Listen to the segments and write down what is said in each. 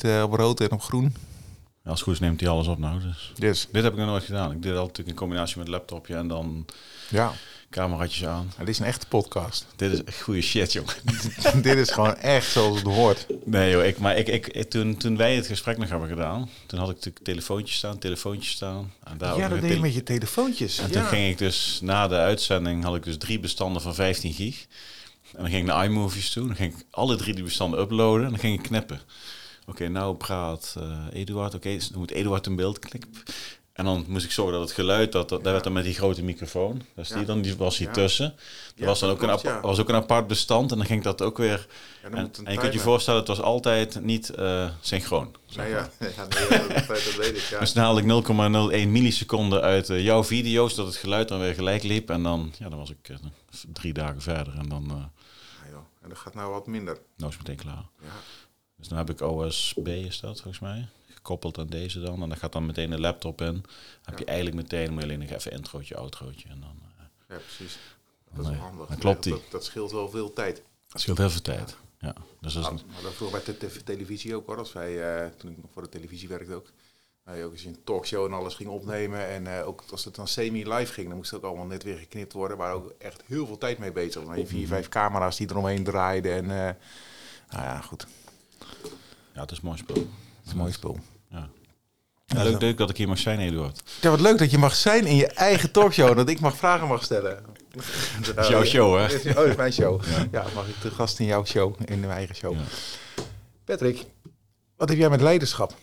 uh, op rood en op groen. Ja, als het goed is neemt hij alles op nou. Dus. Yes. Dit heb ik nog nooit gedaan. Ik deed altijd in combinatie met laptopje en dan ja. cameraatjes aan. Het is een echte podcast. Dit is echt goede shit, jongen. dit is gewoon echt zoals het hoort. Nee joh, ik, maar ik, ik, toen, toen wij het gesprek nog hebben gedaan, toen had ik natuurlijk telefoontjes staan, telefoontjes staan. En daar ja, dat deed je met je telefoontjes. En toen ging ik dus, na de uitzending, had ik dus drie bestanden van 15 gig. En dan ging ik naar iMovies toe, dan ging ik alle drie die bestanden uploaden en dan ging ik knippen. Oké, nou praat uh, Eduard. Oké, dus dan moet Eduard in beeld. Klik. En dan moest ik zorgen dat het geluid, dat, dat, werd dan met die grote microfoon. Dus die, dan, die was hier tussen. Er was dan ook, een was ook een apart bestand en dan ging dat ook weer... en, en je kunt je voorstellen, het was altijd niet uh, synchroon. ja, ja, nee, dat, weet ik. Ja. Dus dan haalde ik 0,01 milliseconden uit uh, jouw video's, dat het geluid dan weer gelijk liep. En dan, ja, dan was ik drie dagen verder en dan... Ja, en dat gaat nou wat minder. Nou is meteen klaar. Ja. Dus dan heb ik OSB, is dat volgens mij, gekoppeld aan deze dan. En dan gaat dan meteen de laptop in. Dan heb je eigenlijk meteen, moet alleen nog even introotje, outrootje. En dan, uh, ja, precies. Dat is handig. Dan klopt die. Dat, dat, scheelt wel veel tijd. Dat scheelt heel veel tijd, ja. Dus dat, is maar dat vroeg bij de televisie ook hoor. Als wij, uh, toen ik nog voor de televisie werkte ook, wij ook eens een talkshow en alles ging opnemen. En uh, ook als het dan semi-live ging, dan moest het ook allemaal net weer geknipt worden. Waar ook echt heel veel tijd mee bezig. Dan je vier, vijf camera's die eromheen draaiden. En nou ja, goed. Ja, het is mooi spul. Het is een mooi spul. Ja. leuk, leuk dat ik hier mag zijn, Eduard. Ja, wat leuk dat je mag zijn in je eigen talkshow. dat ik mag vragen mag stellen. Dat is jouw show, hè? Oh, dat is mijn show. Ja. mag ik de gast in jouw show, in mijn eigen show. Patrick, wat heb jij met leiderschap?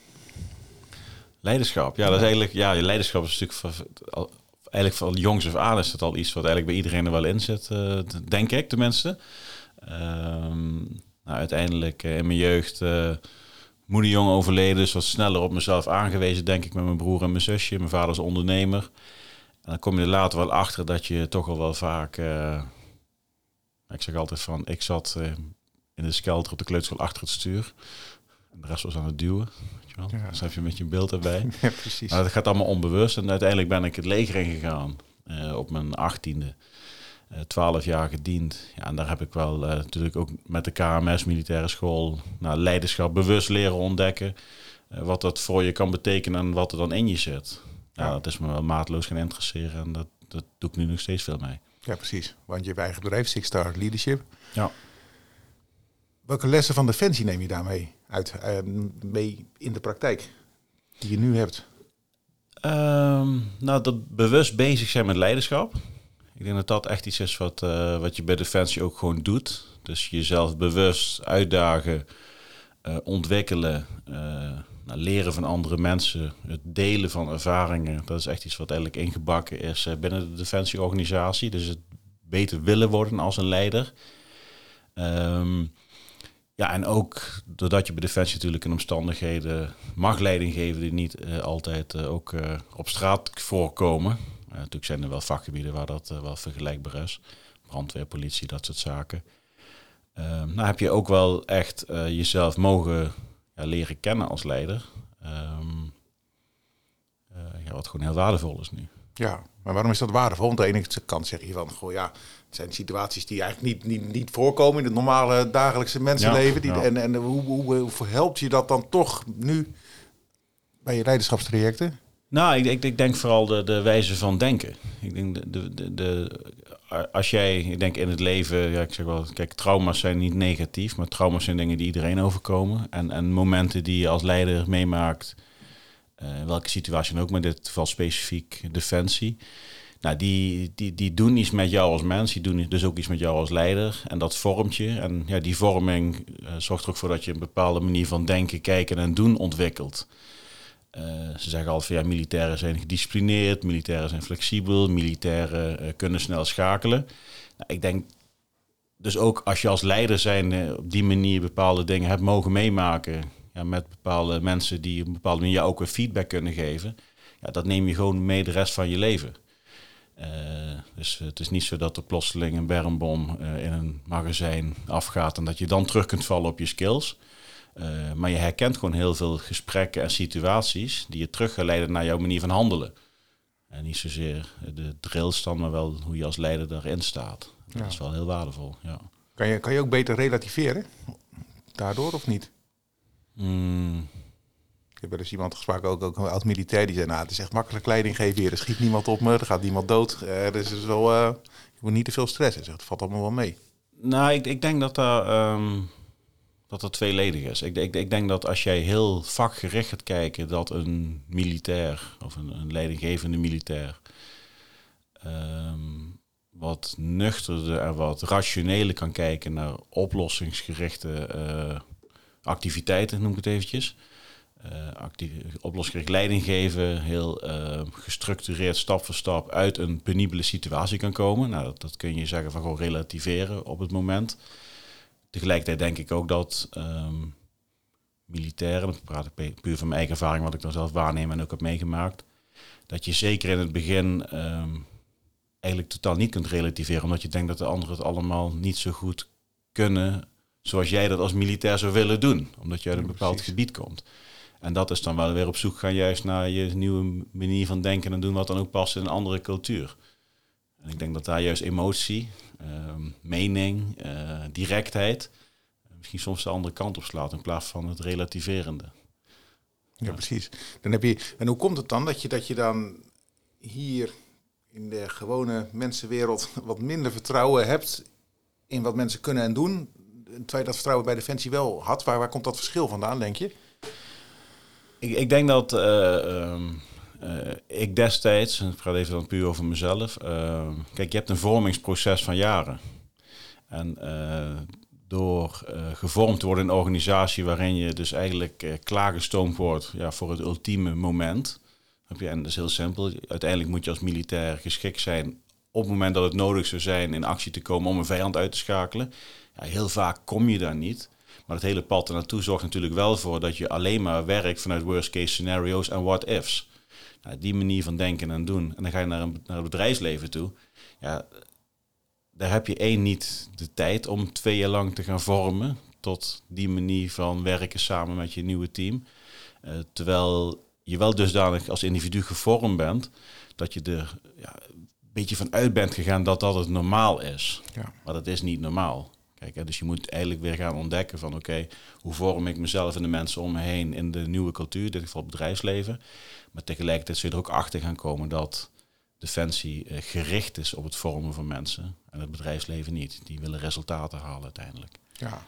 Leiderschap, ja, dat is eigenlijk, ja, je leiderschap is natuurlijk van, eigenlijk van jongs af aan is dat al iets wat eigenlijk bij iedereen er wel in zit, uh, denk ik tenminste. Um, nou, uiteindelijk uh, in mijn jeugd uh, moeder jong overleden, dus wat sneller op mezelf aangewezen, denk ik, met mijn broer en mijn zusje. Mijn vader is ondernemer. En dan kom je er later wel achter dat je toch al wel vaak... Uh, ik zeg altijd van, ik zat in de skelter op de kleuterschool achter het stuur. En de rest was aan het duwen. Weet je wel? Ja. Dus heb je met je beeld erbij. Ja, precies. Maar dat gaat allemaal onbewust. En uiteindelijk ben ik het leger ingegaan op mijn achttiende. Eh, twaalf jaar gediend. Ja, en daar heb ik wel uh, natuurlijk ook met de KMS, militaire school, nou, leiderschap bewust leren ontdekken. Uh, wat dat voor je kan betekenen en wat er dan in je zit. Ja, dat is me wel maatloos gaan interesseren en dat, dat doe ik nu nog steeds veel mee. Ja, precies. Want je hebt eigen bedrijf, Six Star Leadership. Ja. Welke lessen van Defensie neem je daarmee uit, mee in de praktijk, die je nu hebt? Um, nou, dat bewust bezig zijn met leiderschap. Ik denk dat dat echt iets is wat, uh, wat je bij Defensie ook gewoon doet. Dus jezelf bewust uitdagen, uh, ontwikkelen, uh, nou, leren van andere mensen, het delen van ervaringen. Dat is echt iets wat eigenlijk ingebakken is binnen de Defensieorganisatie. Dus het beter willen worden als een leider. Um, ja, en ook doordat je bij Defensie natuurlijk in omstandigheden mag leiding geven die niet altijd ook op straat voorkomen. Uh, natuurlijk zijn er wel vakgebieden waar dat uh, wel vergelijkbaar is. Brandweer, politie, dat soort zaken. Uh, nou heb je ook wel echt eh, jezelf mogen ja, leren kennen als leider. Um, ja, wat gewoon heel waardevol is nu. Ja, maar waarom is dat waardevol? Want aan de ene kant zeg je van, goh ja, het zijn situaties die eigenlijk niet, niet, niet voorkomen in het normale dagelijkse mensenleven. die, En, en hoe, hoe, hoe helpt je dat dan toch nu bij je leiderschapstrajecten? Nou, ik, ik, ik, denk vooral de, de wijze van denken. Ik denk de, de, de, als jij, ik denk in het leven, ja, ik zeg wel, kijk, trauma's zijn niet negatief, maar trauma's zijn dingen die iedereen overkomen. En, en momenten die je als leider meemaakt, uh, welke situatie dan ook, maar in dit geval specifiek defensie. Nou, die, die, die doen iets met jou als mens, die doen dus ook iets met jou als leider. En dat vormt je. En ja, die vorming uh, zorgt er ook voor dat je een bepaalde manier van denken, kijken en doen ontwikkelt. Uh, ze zeggen altijd van ja, militairen zijn gedisciplineerd, militairen zijn flexibel, militairen uh, kunnen snel schakelen. Nou, ik denk dus ook als je als leider zijn op die manier bepaalde dingen hebt mogen meemaken, ja, met bepaalde mensen die op een bepaalde manier ook weer feedback kunnen geven, ja, dat neem je gewoon mee de rest van je leven. dus het is niet zo dat er plotseling een bermbom in een magazijn afgaat en dat je dan terug kunt vallen op je skills. Uh, maar je herkent gewoon heel veel gesprekken en situaties die je terug gaan leiden naar jouw manier van handelen. En niet zozeer de drillstand, maar wel hoe je als leider daarin staat. Dat is wel heel waardevol. Ja. Kan, je, kan je ook beter relativeren daardoor of niet? Mm, Ik heb wel eens iemand gesproken, ook, ook een oud-militair, die zei, nou, het is echt makkelijk leiding geven hier. Er schiet niemand op me, er gaat niemand dood. Eh dus is wel, eh, je moet niet te veel stress. Hij zegt, het valt allemaal wel mee. Nou, ik, ik denk dat daar, ehm, dat dat tweeledig is. Ik, ik, ik denk dat als jij heel vakgericht gaat kijken, dat een militair of een, een leidinggevende militair ehm, wat nuchterder en wat rationeler kan kijken naar oplossingsgerichte eh, activiteiten, noem ik het eventjes. Actief, oplossingsgericht leiding geven, heel eh, gestructureerd stap voor stap uit een penibele situatie kan komen. Nou, dat, dat kun je zeggen van gewoon relativeren op het moment. Tegelijkertijd denk ik ook dat ehm, militairen, dan praat puur van mijn eigen ervaring, wat ik dan zelf waarneem en ook heb meegemaakt, dat je zeker in het begin ehm, eigenlijk totaal niet kunt relativeren, omdat je denkt dat de anderen het allemaal niet zo goed kunnen zoals jij dat als militair zou willen doen, omdat je uit een bepaald precies. gebied komt. En dat is dan wel weer op zoek gaan juist naar je nieuwe manier van denken en doen, wat dan ook past in een andere cultuur. En ik denk dat daar juist emotie, ehm, mening, eh, directheid, eh, misschien soms de andere kant op slaat in plaats van het relativerende. Ja, Ja. precies. Dan heb je, en hoe komt het dan dat je, dat je dan hier in de gewone mensenwereld wat minder vertrouwen hebt in wat mensen kunnen en doen? Terwijl je dat vertrouwen bij Defensie wel had. Waar, waar komt dat verschil vandaan, denk je? Ik, ik denk dat eh, ehm, eh, ik destijds, en ik praat even dan puur over mezelf. ehm, kijk, je hebt een vormingsproces van jaren. En eh, door eh, gevormd te worden in een organisatie waarin je dus eigenlijk eh, klaargestoomd wordt ja, voor het ultieme moment. Heb je, en dat is heel simpel. Uiteindelijk moet je als militair geschikt zijn op het moment dat het nodig zou zijn in actie te komen om een vijand uit te schakelen. Ja, heel vaak kom je daar niet. Maar het hele pad ernaartoe zorgt natuurlijk wel voor dat je alleen maar werkt vanuit worst case scenario's en what ifs. Nou, die manier van denken en doen. En dan ga je naar, een, naar het bedrijfsleven toe. Ja, daar heb je één niet de tijd om twee jaar lang te gaan vormen tot die manier van werken samen met je nieuwe team. Eh, terwijl je wel dusdanig als individu gevormd bent dat je er ja, een beetje van uit bent gegaan dat dat het normaal is. Ja. Maar dat is niet normaal. Kijk, hè, dus je moet eigenlijk weer gaan ontdekken van oké, hoe vorm ik mezelf en de mensen om me heen in de nieuwe cultuur, in dit geval het bedrijfsleven. Maar tegelijkertijd zul je er ook achter gaan komen dat Defensie eh, gericht is op het vormen van mensen en het bedrijfsleven niet. Die willen resultaten halen uiteindelijk. Ja.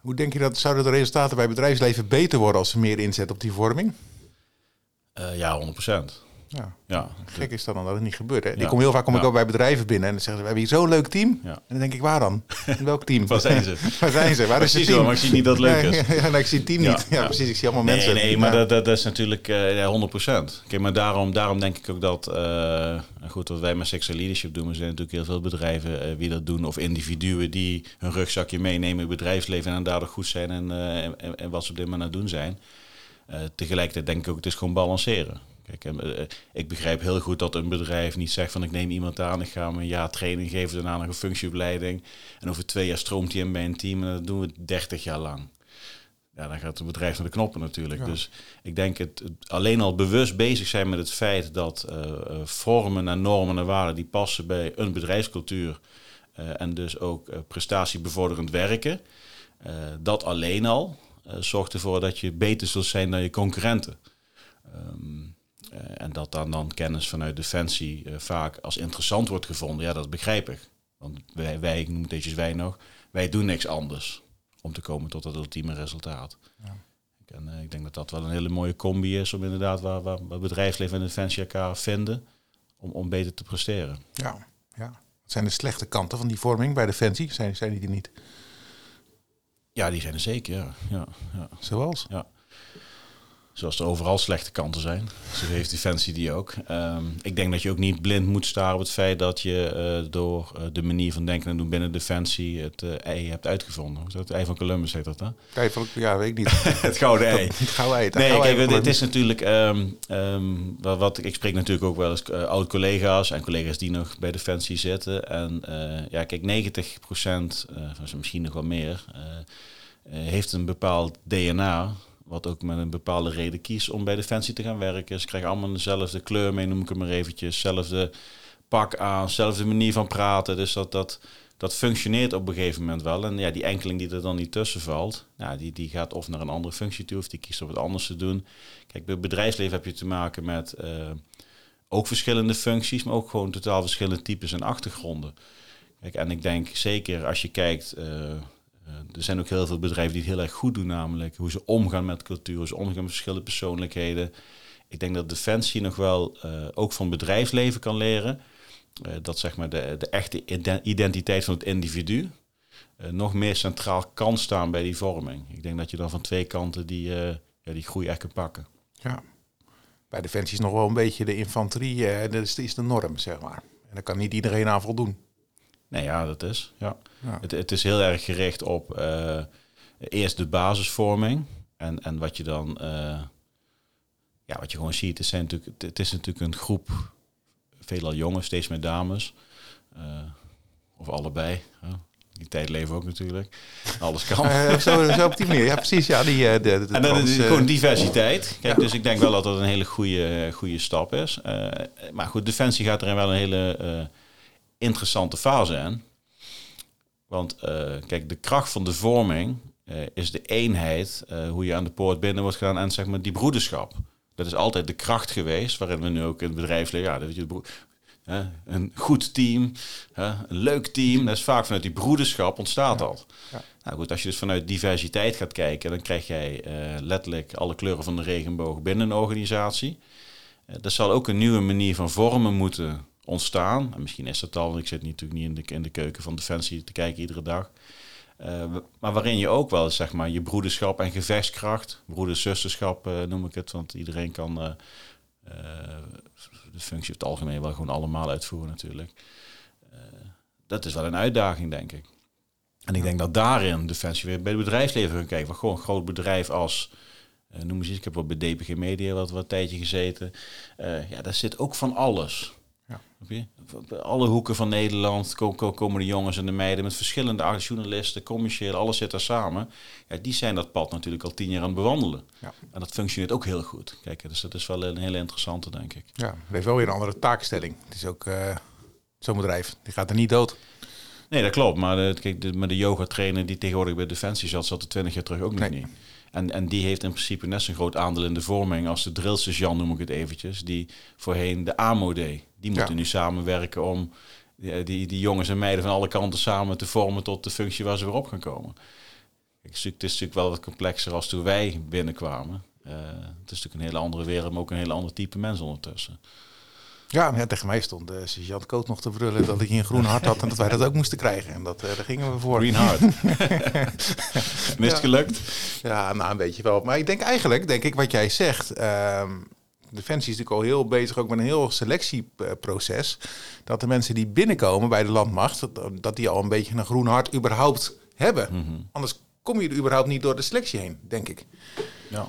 Hoe denk je dat zouden de resultaten bij bedrijfsleven beter worden als ze meer inzet op die vorming? Eh, ja, 100%. Ja. Ja, Gek is dat dan dat het niet gebeurt. Hè? Ja. Ik kom heel vaak kom ik ook bij bedrijven binnen en dan zeggen ze, we hebben hier zo'n leuk team. En dan denk ik, waar dan? In welk team? Waar zijn ze? waar zijn ze? Waar is het Precies team? wel, maar ik zie niet dat het leuk is. Ja, nee, ik zie het team niet. Ja, precies. Ik zie allemaal Nee, mensen. nee, maar dat, dat, dat is natuurlijk eh, ja, 100%. Kijk, maar daarom, daarom denk ik ook dat, eh, goed, wat wij met Sexual Leadership doen, er zijn natuurlijk heel veel bedrijven eh, die dat doen, of individuen die hun rugzakje meenemen in het bedrijfsleven en daardoor goed zijn en, eh, en, en- wat ze op dit moment aan het doen zijn. Eh, tegelijkertijd denk ik ook, het is gewoon balanceren. Kijk, eh, ik begrijp heel goed dat een bedrijf niet zegt van ik neem iemand aan, ik ga hem een jaar training geven, daarna nog een functieopleiding. En over twee jaar stroomt hij in bij een team en dat doen we 30 jaar lang. Ja, dan gaat het bedrijf naar de knoppen natuurlijk. Ja. Dus ik denk het, alleen al bewust bezig zijn met het feit dat eh, eh, vormen en normen en waarden die passen bij een bedrijfscultuur en dus ook prestatiebevorderend werken, dat alleen al zorgt ervoor dat je beter zult zijn dan je concurrenten. Ehm, eh, en dat dan, dan kennis vanuit Defensie eh, vaak als interessant wordt gevonden, ja, dat begrijp ik. Want wij, wij ik noem het eventjes wij nog, wij doen niks anders om te komen tot dat ultieme resultaat. Ja. En eh, ik denk dat dat wel een hele mooie combi is om inderdaad waar, waar, waar bedrijfsleven en Defensie elkaar vinden om, om beter te presteren. Ja, ja. Wat zijn de slechte kanten van die vorming bij Defensie? Zijn, zijn die er niet? Ja, die zijn er zeker, ja. ja, ja. Zoals? Zoals er overal slechte kanten zijn. Zo heeft Defensie die ook. Ehm, ik denk dat je ook niet blind moet staren op het feit dat je eh, door eh, de manier van denken en doen binnen Defensie het eh, ei hebt uitgevonden. Is dat? Het ei van Columbus heet dat, hè? Kijk, van- ja, weet ik niet. het gouden ei. Het gouden ei. het Nee, gouden kijk, het is natuurlijk. ehm, ehm, wat, wat ik spreek natuurlijk ook wel eens oud-collega's en collega's die nog bij Defensie zitten. En ja, kijk, 90 procent, misschien nog wel meer, heeft een bepaald DNA. Wat ook met een bepaalde reden kiest om bij Defensie te gaan werken. Ze krijgen allemaal dezelfde kleur mee, noem ik het maar eventjes. Zelfde pak aan, zelfde manier van praten. Dus dat, dat dat functioneert op een gegeven moment wel. En ja, die enkeling die er dan niet tussen valt, ja, die, die gaat of naar een andere functie toe of die kiest om het anders te doen. Kijk, bij het bedrijfsleven heb je te maken met uh, ook verschillende functies, maar ook gewoon totaal verschillende types en achtergronden. Kijk, en ik denk zeker als je kijkt, uh, er zijn ook heel veel bedrijven die het heel erg goed doen, namelijk hoe ze omgaan met cultuur, hoe ze omgaan met verschillende persoonlijkheden. Ik denk dat Defensie nog wel uh, ook van bedrijfsleven kan leren. Uh, dat zeg maar de, de echte identiteit van het individu nog meer centraal kan staan bij die vorming. Ik denk dat je dan van twee kanten die, ja, die groei echt pakken. Ja, bij Defensie is nog wel een beetje de infanterie, dat is, is de norm, zeg maar. En daar kan niet iedereen aan voldoen. Nee, ja, dat is. Ja. ja. Het, het, is heel erg gericht op eerst de basisvorming. En, en wat je dan ja, wat je gewoon ziet, het, zijn natuurlijk, het is natuurlijk een groep, veelal jongens, steeds meer dames. Uh, of allebei. Die tijd leven ook natuurlijk. Alles kan. Uh, zo, zo, op die manier, ja precies. Ja, die, de, de, en dan is gewoon diversiteit. Kijk, Dus ik denk wel dat dat een hele goede, goede stap is. maar goed, Defensie gaat erin wel een hele interessante fase in. Want kijk, de kracht van de vorming is de eenheid, hoe je aan de poort binnen wordt gedaan en zeg maar die broederschap. Dat is altijd de kracht geweest, waarin we nu ook in het bedrijfsleven, ja, dat je, een goed team, een leuk team, dat is vaak vanuit die broederschap ontstaat dat. Ja. Nou goed, als je dus vanuit diversiteit gaat kijken, dan krijg jij letterlijk alle kleuren van de regenboog binnen een organisatie. Er zal ook een nieuwe manier van vormen moeten ontstaan. En misschien is dat al, ik zit natuurlijk niet in de, in de keuken van Defensie te kijken iedere dag. Uh, maar waarin je ook wel zeg maar, je broederschap en gevechtskracht, broederszusterschap uh, noem ik het, want iedereen kan uh, de functie op het algemeen wel gewoon allemaal uitvoeren natuurlijk. dat is wel een uitdaging, denk ik. En ik denk dat daarin Defensie weer bij het bedrijfsleven gaan kijken. Van gewoon een groot bedrijf als, noem eens iets, ik heb wel bij DPG Media wat, wat tijdje gezeten. ja, daar zit ook van alles. Ja. Alle hoeken van Nederland komen de jongens en de meiden met verschillende journalisten, commercieel, alles zit daar samen. Ja, die zijn dat pad natuurlijk al tien jaar aan het bewandelen. Ja. En dat functioneert ook heel goed. Kijk, dus dat is wel een hele interessante, denk ik. Ja, het heeft wel weer een andere taakstelling. Het is ook uh, zo'n bedrijf, die gaat er niet dood. Nee, dat klopt. Maar de, kijk, de, maar de yoga trainer die tegenwoordig bij Defensie zat, zat er twintig jaar terug ook nog niet. En, en die heeft in principe net zo'n groot aandeel in de vorming als de drillsergeant, noem ik het eventjes, die voorheen de AMO deed. Die moeten nu samenwerken om die, die, die, jongens en meiden van alle kanten samen te vormen tot de functie waar ze weer op gaan komen. het is natuurlijk wel wat complexer als toen wij binnenkwamen. Uh, het is natuurlijk een hele andere wereld, maar ook een hele ander type mens ondertussen. Ja, ja, tegen mij stond uh, sergeant Koot nog te brullen dat ik een groen hart had en dat wij dat ook moesten krijgen. En dat, uh, daar gingen we voor. Green hart. Mis ja. gelukt? Ja, nou een beetje wel. Maar ik denk eigenlijk, denk ik wat jij zegt, uh, Defensie is natuurlijk al heel bezig ook met een heel selectieproces. Dat de mensen die binnenkomen bij de landmacht, dat, die al een beetje een groen hart überhaupt hebben. Mm -hmm. Anders kom je er überhaupt niet door de selectie heen, denk ik. Ja.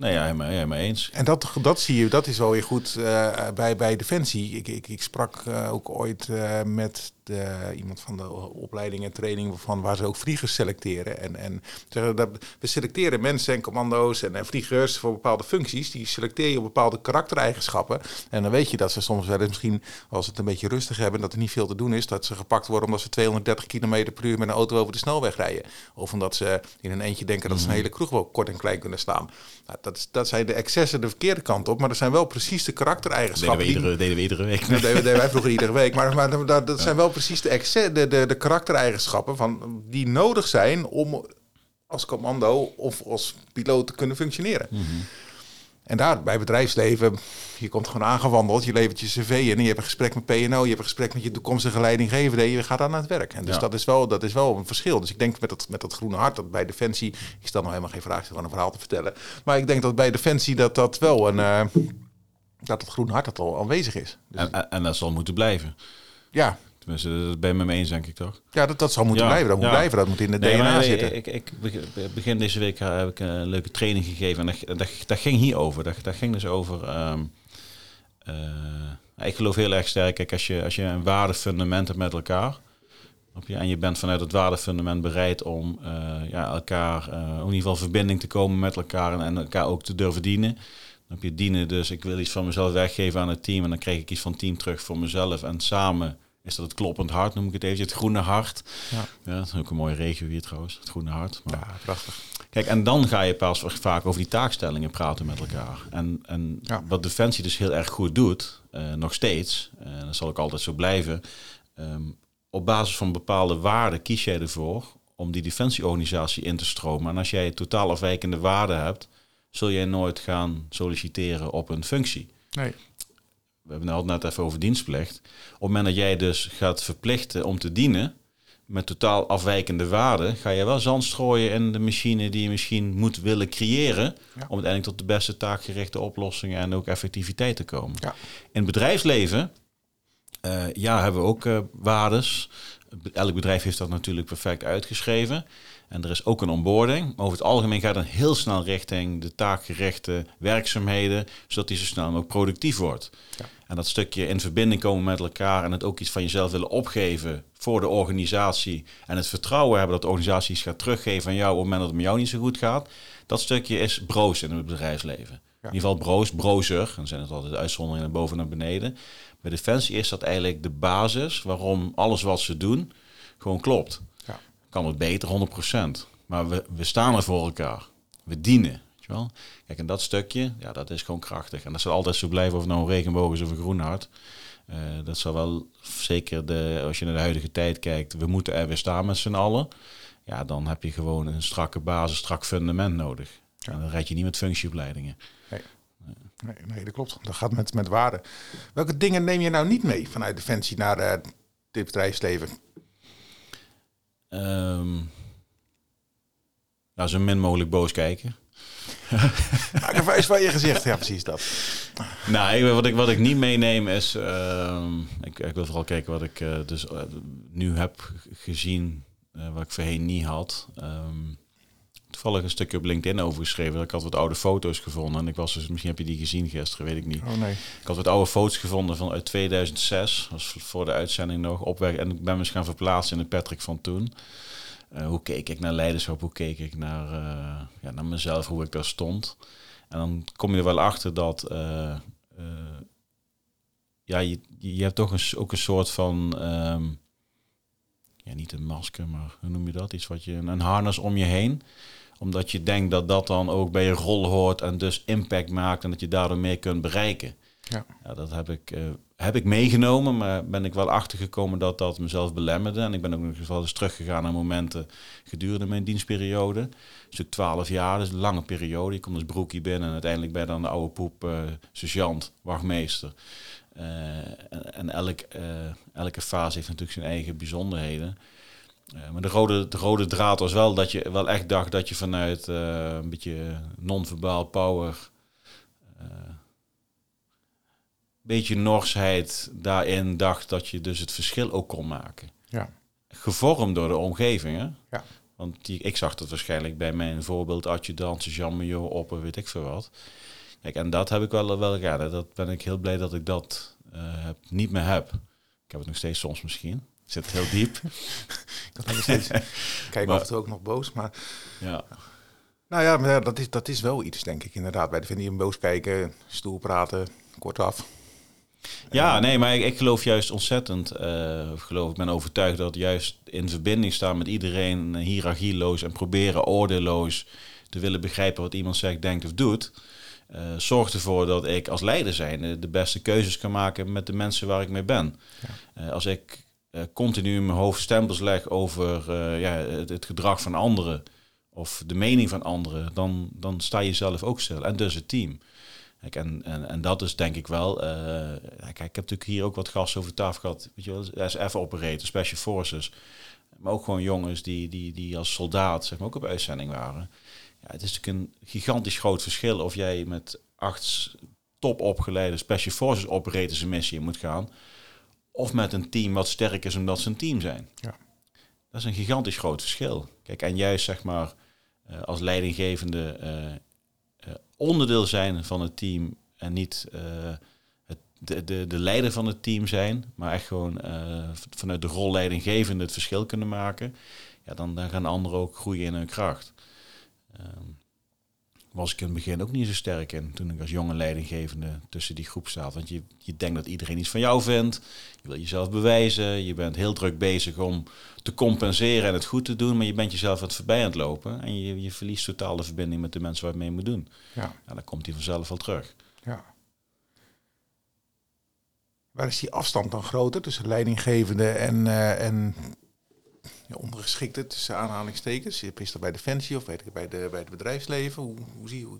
Nee, ja, helemaal, helemaal eens. En dat, dat zie je, dat is wel weer goed uh, bij, bij Defensie. Ik, ik, ik sprak uh, ook ooit uh, met de, iemand van de opleiding en training van waar ze ook vliegers selecteren. En, en dat, we selecteren mensen en commando's en, en vliegers voor bepaalde functies. Die selecteer je op bepaalde karaktereigenschappen. En dan weet je dat ze soms wel eens misschien, als het een beetje rustig hebben, dat er niet veel te doen is, dat ze gepakt worden omdat ze 230 km per uur met een auto over de snelweg rijden. Of omdat ze in een eentje denken dat ze een mhm. hele kroeg wel kort en klein kunnen staan. Nou, dat, is, dat zijn de excessen de verkeerde kant op, maar dat zijn wel precies de karaktereigenschappen. Deden we iedere, deden we iedere week. Dat deden, wij vroeger iedere week. Maar, maar dat, dat zijn wel precies de, de, de, de karaktereigenschappen van, die nodig zijn om als commando of als piloot te kunnen functioneren. Mm -hmm. En daar bij bedrijfsleven, je komt gewoon aangewandeld, je levert je cv in en je hebt een gesprek met PNO, je hebt een gesprek met je toekomstige leidinggevende en je gaat aan het werk. En dus ja. dat, is wel, dat is wel een verschil. Dus ik denk met dat, met dat groene hart, dat bij Defensie, ik stel nog helemaal geen vraag, ik gewoon een verhaal te vertellen. Maar ik denk dat bij Defensie dat dat wel een, uh, dat het groene hart dat al aanwezig is. Dus en, en dat zal moeten blijven. Ja, Tenminste, dat ben je met me eens, denk ik toch? Ja, dat, dat zal moeten blijven. Dat moet blijven. Dat moet in de nee, DNA maar, zitten. Ik, ik, begin deze week heb ik een leuke training gegeven. En dat, dat, dat ging hierover. Dat, dat ging dus over... Um, uh, ik geloof heel erg sterk, kijk, als je, als je een waardefundament hebt met elkaar... Je, en je bent vanuit het waardefundament bereid om uh, ja, elkaar, uh, in ieder geval verbinding te komen met elkaar en, en elkaar ook te durven dienen. Dan heb je dienen, dus ik wil iets van mezelf weggeven aan het team en dan krijg ik iets van het team terug voor mezelf. En samen is dat het kloppend hart, noem ik het even, het groene hart. Ja. Ja, dat is ook een mooie regio hier trouwens, het groene hart. Maar, Ja, prachtig. Kijk, en dan ga je pas vaak over die taakstellingen praten met elkaar. En, en Ja. wat Defensie dus heel erg goed doet, eh, nog steeds, en dat zal ook altijd zo blijven, ehm, op basis van bepaalde waarden kies jij ervoor om die defensieorganisatie in te stromen. En als jij totaal afwijkende waarden hebt, zul jij nooit gaan solliciteren op een functie. Nee. We hebben het net even over dienstplicht. Op het moment dat jij dus gaat verplichten om te dienen met totaal afwijkende waarden, ga je wel zand strooien in de machine die je misschien moet willen creëren om uiteindelijk tot de beste taakgerichte oplossingen en ook effectiviteit te komen. Ja. In het bedrijfsleven, eh, ja, hebben we ook eh waardes. Elk bedrijf heeft dat natuurlijk perfect uitgeschreven. En er is ook een onboarding. Maar over het algemeen gaat het heel snel richting de taakgerichte werkzaamheden, zodat die zo snel mogelijk productief wordt. Ja. En dat stukje in verbinding komen met elkaar en het ook iets van jezelf willen opgeven voor de organisatie. En het vertrouwen hebben dat de organisatie iets gaat teruggeven aan jou op het moment dat het met jou niet zo goed gaat. Dat stukje is broos in het bedrijfsleven. In ieder geval broos, brozer. Dan zijn het altijd uitzonderingen naar boven en naar beneden. Bij Defensie is dat eigenlijk de basis waarom alles wat ze doen gewoon klopt. Kan het beter, 100%. Maar we, we staan er voor elkaar. We dienen. Weet je wel? Kijk, en dat stukje, ja, dat is gewoon krachtig. En dat zal altijd zo blijven of nou een regenboog is of een groen hart. Eh, dat zal wel zeker, de, als je naar de huidige tijd kijkt, we moeten er weer staan met z'n allen. Ja, dan heb je gewoon een strakke basis, strak fundament nodig. Ja. En dan rijd je niet met functieopleidingen. Nee, nee, dat klopt. Dat gaat met, met waarde. Welke dingen neem je nou niet mee vanuit Defensie naar eh, dit bedrijfsleven? Ehm nou, zo min mogelijk boos kijken. Maak een vuist van je gezicht. Ja, precies dat. Nou, ik- wat ik, wat ik niet meeneem is... ehm, ik, ik wil vooral kijken wat ik eh, dus eh, nu heb gezien... eh, wat ik voorheen niet had. Ehm, toevallig een stukje op LinkedIn over geschreven. Ik had wat oude foto's gevonden. En ik was dus, misschien heb je die gezien gisteren, weet ik niet. Oh nee. Ik had wat oude foto's gevonden van uit 2006. Dat was voor de uitzending nog op weg. En ik ben me eens gaan verplaatsen in de Patrick van toen. Eh, hoe keek ik naar leiderschap? Hoe keek ik naar, eh, ja, naar mezelf? Hoe ik daar stond? En dan kom je er wel achter dat... eh, ja, je, je hebt toch een, ook een soort van... ehm, ja, niet een masker, maar hoe noem je dat? Iets wat je... Een harnas om je heen omdat je denkt dat dat dan ook bij je rol hoort en dus impact maakt en dat je daardoor meer kunt bereiken. Ja. Ja, dat heb ik, eh, heb ik meegenomen, maar ben ik wel achtergekomen dat dat mezelf belemmerde. En ik ben ook nog wel eens teruggegaan naar momenten gedurende mijn dienstperiode. Stuk 12 jaar, dus een lange periode. Ik kom als broekie binnen en uiteindelijk ben je dan de oude poep, eh sergeant, wachtmeester. Eh, en en elk, elke fase heeft natuurlijk zijn eigen bijzonderheden. Eh, maar de rode, de rode draad was wel dat je wel echt dacht dat je vanuit eh, een beetje non-verbaal power, eh, beetje norsheid daarin dacht dat je dus het verschil ook kon maken. Ja. Gevormd door de omgeving, hè? Ja. Want die, ik zag dat waarschijnlijk bij mijn voorbeeld adjudant, Jean Major, op weet ik veel wat. Kijk, en dat heb ik wel, wel ja, dat ben ik heel blij dat ik dat heb, niet meer heb. Ik heb het nog steeds soms misschien. Zit heel diep. Ik steeds. Kijk en toe ook nog boos, maar... ja. Nou ja, maar ja, dat is, dat is wel iets, denk ik, inderdaad. Bij de vinden boos kijken, stoel praten, kortaf. Ja, nee, maar ik, ik geloof juist ontzettend, eh, of geloof, ik ben overtuigd dat juist in verbinding staan met iedereen, eh, hiërarchieloos en proberen oordeelloos te willen begrijpen wat iemand zegt, denkt of doet, eh, zorgt ervoor dat ik als leider zijn de beste keuzes kan maken met de mensen waar ik mee ben. Eh, als ik eh, continu in mijn hoofd stempels leg over eh, ja, het, gedrag van anderen of de mening van anderen, dan, dan sta je zelf ook stil en dus het team. En, en, en dat is denk ik wel. eh, kijk, ik heb natuurlijk hier ook wat gasten over tafel gehad. Weet je wel, SF-operator, Special Forces. Maar ook gewoon jongens die, die, die als soldaat zeg maar, ook op uitzending waren. Ja, het is natuurlijk een gigantisch groot verschil of jij met acht top opgeleide Special Forces operators een missie moet gaan. Of met een team wat sterk is omdat ze een team zijn. Ja. Dat is een gigantisch groot verschil. Kijk, en juist zeg maar eh, als leidinggevende eh, eh, onderdeel zijn van het team en niet het, de, de, de leider van het team zijn, maar echt gewoon vanuit de rol leidinggevende het verschil kunnen maken, ja, dan, dan gaan anderen ook groeien in hun kracht. Ehm, was ik in het begin ook niet zo sterk in. Toen ik als jonge leidinggevende tussen die groep zat. Want je, je denkt dat iedereen iets van jou vindt. Je wil jezelf bewijzen. Je bent heel druk bezig om te compenseren en het goed te doen. Maar je bent jezelf wat voorbij aan het lopen. En je, je verliest totaal de verbinding met de mensen waar je mee moet doen. Ja. En dan komt hij vanzelf wel terug. Ja. Waar is die afstand dan groter tussen leidinggevende en, uh, en ja, ondergeschikte, tussen aanhalingstekens? Is dat bij Defensie of weet ik, bij, de, bij het bedrijfsleven? Hoe, hoe zie je hoe?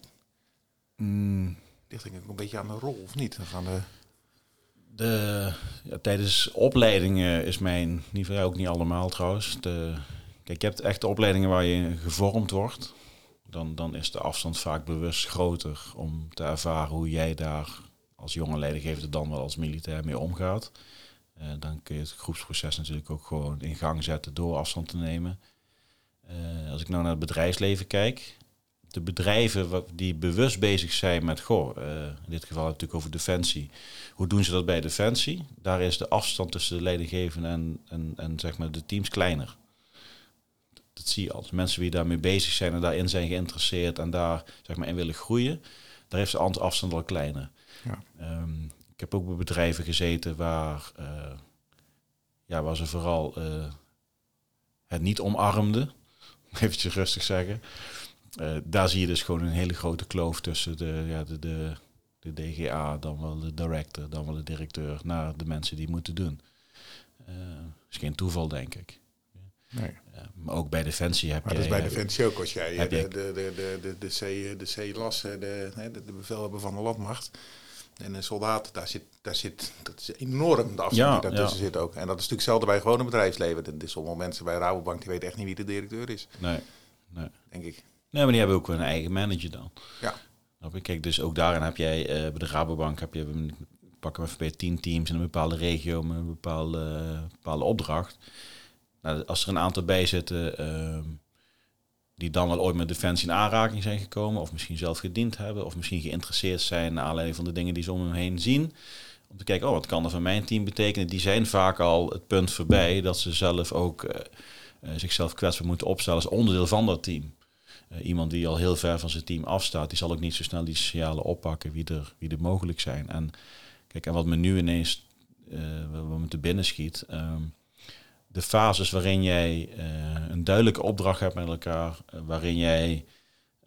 Mm. Ligt denk ik een beetje aan de rol, of niet? Aan de... De, ja, tijdens opleidingen is mijn niveau ook niet allemaal trouwens. De, kijk, je hebt echt opleidingen waar je gevormd wordt. Dan, dan is de afstand vaak bewust groter om te ervaren hoe jij daar als jonge leidinggever dan wel als militair mee omgaat. Uh, dan kun je het groepsproces natuurlijk ook gewoon in gang zetten door afstand te nemen. Uh, als ik nou naar het bedrijfsleven kijk, de bedrijven die bewust bezig zijn met, goh, uh, in dit geval natuurlijk over defensie. Hoe doen ze dat bij defensie? Daar is de afstand tussen de leidinggevende en, en, en zeg maar de teams kleiner. Dat zie je als mensen die daarmee bezig zijn en daarin zijn geïnteresseerd en daar zeg maar in willen groeien, daar heeft de afstand wel kleiner. Ja. Um, ik heb ook bij bedrijven gezeten waar, uh, ja, waar ze vooral uh, het niet omarmden. Even rustig zeggen. Uh, daar zie je dus gewoon een hele grote kloof tussen de, ja, de, de, de DGA, dan wel de director, dan wel de directeur, naar de mensen die moeten doen. Dat is geen toeval, denk ik. Nee. maar ook bij Defensie heb maar je... dat is bij Defensie ook. Als jij de, de, de, de, de, de, C, de C-las, de, de, de bevelhebber van de landmacht... En een soldaat, daar zit, daar zit, dat is enorm de afstand Ja, die daartussen zit ook. En dat is natuurlijk hetzelfde bij gewone bedrijfsleven. Er is sommige mensen bij Rabobank die weten echt niet wie de directeur is, Nee, nee. denk ik. Nee, maar die hebben ook een eigen manager dan. Ja. Kijk, dus ook daarin heb jij eh, bij de Rabobank heb je pakken we even bij tien teams in een bepaalde regio met een bepaalde, bepaalde opdracht. Nou, als er een aantal bij zitten ehm, die dan wel ooit met defensie in aanraking zijn gekomen, of misschien zelf gediend hebben, of misschien geïnteresseerd zijn naar aanleiding van de dingen die ze om hem heen zien. Om te kijken, oh, wat kan dat voor mijn team betekenen? Die zijn vaak al het punt voorbij dat ze zelf ook eh, eh, zichzelf kwetsbaar moeten opstellen als onderdeel van dat team. Eh, iemand die al heel ver van zijn team afstaat, die zal ook niet zo snel die signalen oppakken wie er, wie er mogelijk zijn. En kijk, en wat me nu ineens wat me te binnen schiet, ehm, de fases waarin jij eh, een duidelijke opdracht hebt met elkaar, eh, waarin jij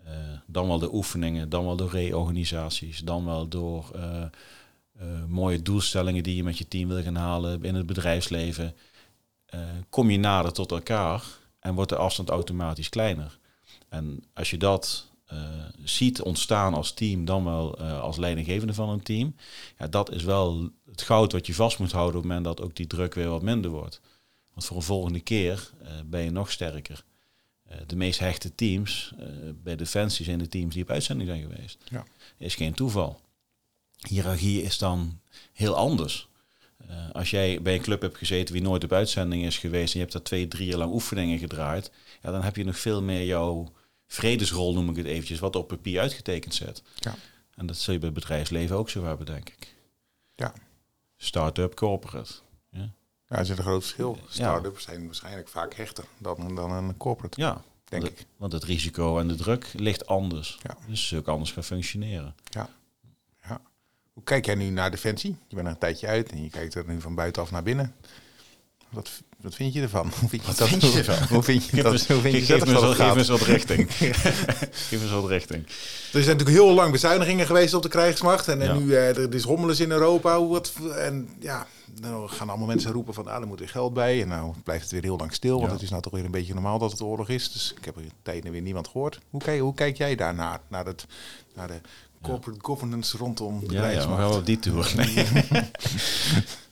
eh, dan wel de oefeningen, dan wel door reorganisaties, dan wel door mooie doelstellingen die je met je team wil gaan halen in het bedrijfsleven, kom je nader tot elkaar en wordt de afstand automatisch kleiner. En als je dat ziet ontstaan als team, dan wel als leidinggevende van een team, ja, dat is wel het goud wat je vast moet houden op het moment dat ook die druk weer wat minder wordt. Want voor een volgende keer eh, ben je nog sterker. Eh, de meest hechte teams eh, bij Defensie zijn de teams die op uitzending zijn geweest. Ja. Is geen toeval. Hiërarchie is dan heel anders. Als jij bij een club hebt gezeten die nooit op uitzending is geweest en je hebt daar twee, drie jaar lang oefeningen gedraaid, ja, dan heb je nog veel meer jouw vredesrol, noem ik het eventjes, wat op papier uitgetekend zet. Ja. En dat zul je bij het bedrijfsleven ook zo hebben, denk ik. Ja. Start-up, corporate. Ja. Er zit een groot verschil. Start-ups zijn waarschijnlijk vaak hechter dan, dan een corporate, ja, denk want, ik. want het risico en de druk ligt anders. Ja. Dus ze ook anders gaan functioneren. Ja. ja. Hoe kijk jij nu naar Defensie? Je bent er een tijdje uit en je kijkt er nu van buitenaf naar binnen. Wat, wat vind je ervan? Hoe vind je, Wat dat, vind je hoe- ervan? Hoe vind je dat? Hoe vind je dat geef eens wat richting. geef eens wat richting. Er zijn natuurlijk heel lang bezuinigingen geweest op de krijgsmacht. En, en Ja. nu uh, er is rommelens in Europa. Hoe Wat, en ja, nou gaan allemaal mensen roepen van ah, er moet weer geld bij. En nou blijft het weer heel lang stil. Want Ja. het is nou toch weer een beetje normaal dat het oorlog is. Dus ik heb er tijden weer niemand gehoord. Hoe kijk, hoe kijk jij daarnaar? Naar, het, naar de corporate governance rondom de Ja, ja, we krijgsmacht? gaan wel op die tour. Nee,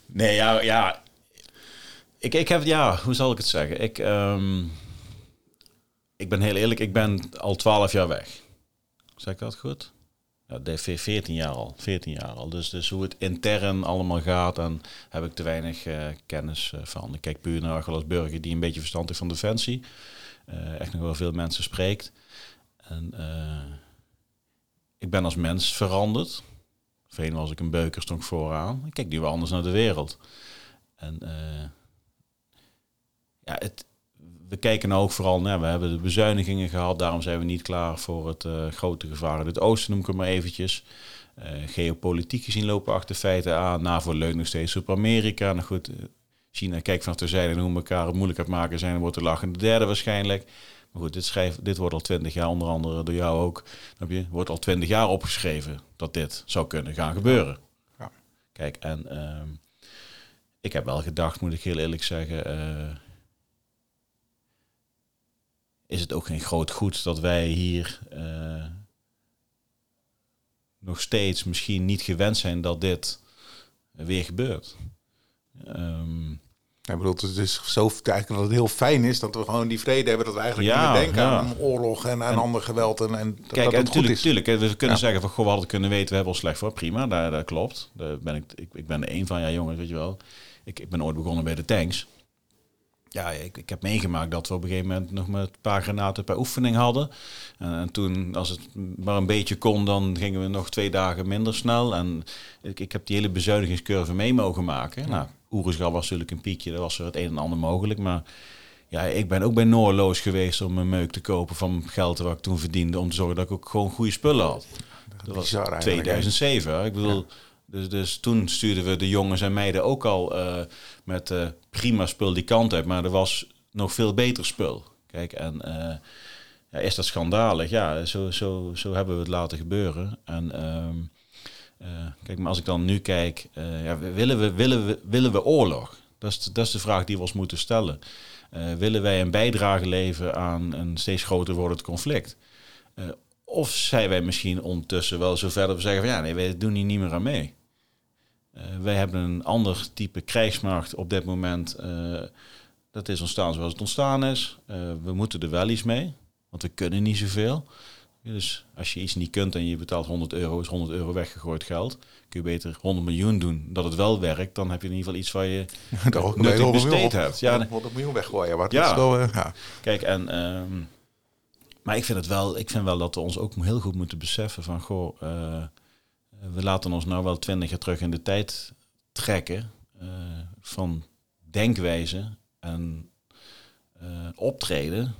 nee ja, ja. Ik, ik heb, ja, hoe zal ik het zeggen? Ik, ehm, ik ben heel eerlijk, ik ben al twaalf jaar weg. Zeg ik dat goed? Ja, de- ve- 14 jaar al. 14 jaar al. Dus, dus hoe het intern allemaal gaat, dan heb ik te weinig eh, kennis eh, van. Ik kijk puur naar burger die een beetje verstand heeft van defensie. Eh, echt nog wel veel mensen spreekt. En ik ben als mens veranderd. Voorheen was ik een beuker, stond ik vooraan. Ik kijk nu wel anders naar de wereld. En eh, ja, het, we kijken nou ook vooral, nou, we hebben de bezuinigingen gehad, daarom zijn we niet klaar voor het uh, grote gevaar in het oosten, noem ik het maar eventjes. Uh, geopolitiek gezien lopen achter feiten aan. NAVO leunt nog steeds op Amerika. Nou goed, China kijkt vanaf de zijde en hoe we elkaar het moeilijk aan het maken zijn. Dan wordt de lachende derde waarschijnlijk. Maar goed, dit, schrijf, dit wordt al twintig jaar, onder andere door jou ook. Heb je, wordt al twintig jaar opgeschreven dat dit zou kunnen gaan gebeuren. Ja. Kijk, en uh, ik heb wel gedacht, moet ik heel eerlijk zeggen. Uh, is het ook geen groot goed dat wij hier uh, nog steeds misschien niet gewend zijn dat dit weer gebeurt. Um, bedoel, het is zo eigenlijk dat het heel fijn is dat we gewoon die vrede hebben. Dat we eigenlijk ja, kunnen denken aan oorlog en aan ander geweld. En, en dat, kijk, dat en natuurlijk, we kunnen zeggen van goh, we hadden kunnen weten, we hebben al slecht voor. Prima, dat, dat klopt. Daar ben ik, ik, ik ben er één van, ja jongens, weet je wel. Ik, ik ben ooit begonnen bij de tanks. Ja, ik, ik heb meegemaakt dat we op een gegeven moment nog met een paar granaten per oefening hadden. En, en, toen, als het maar een beetje kon, dan gingen we nog twee dagen minder snel. En ik, ik heb die hele bezuinigingscurve mee mogen maken. Nou, Oerisgal was natuurlijk een piekje, daar was er het een en ander mogelijk. Maar ja, ik ben ook bij Noorloos geweest om een meuk te kopen van geld wat ik toen verdiende. Om te zorgen dat ik ook gewoon goede spullen had. Dat, was 2007. Ik bedoel, dus, dus toen stuurden we de jongens en meiden ook al uh, met uh, prima spul die kant uit. Maar er was nog veel beter spul. Kijk, en uh, ja, is dat schandalig? Ja, zo, zo, zo hebben we het laten gebeuren. En... Ehm, kijk, maar als ik dan nu kijk, ja, willen, we, willen, we, willen we oorlog? Dat is, dat is de vraag die we ons moeten stellen. Willen wij een bijdrage leveren aan een steeds groter wordend conflict? of zijn wij misschien ondertussen wel zo ver dat we zeggen van ja, nee, wij doen hier niet meer aan mee. Wij hebben een ander type krijgsmacht op dit moment. dat is ontstaan zoals het ontstaan is. we moeten er wel iets mee, want we kunnen niet zoveel. Dus als je iets niet kunt en je betaalt 100 euro, is 100 euro weggegooid geld. Kun je beter 100 miljoen doen, dat het wel werkt. Dan heb je in ieder geval iets waar je ook nuttig besteed hebt. Ja, 100 miljoen weggooien. Maar ja. Wel, uh, ja. Kijk, en, um, maar ik vind het wel, ik vind wel dat we ons ook heel goed moeten beseffen van, goh, uh, we laten ons nou wel twintig jaar terug in de tijd trekken uh, van denkwijze en optreden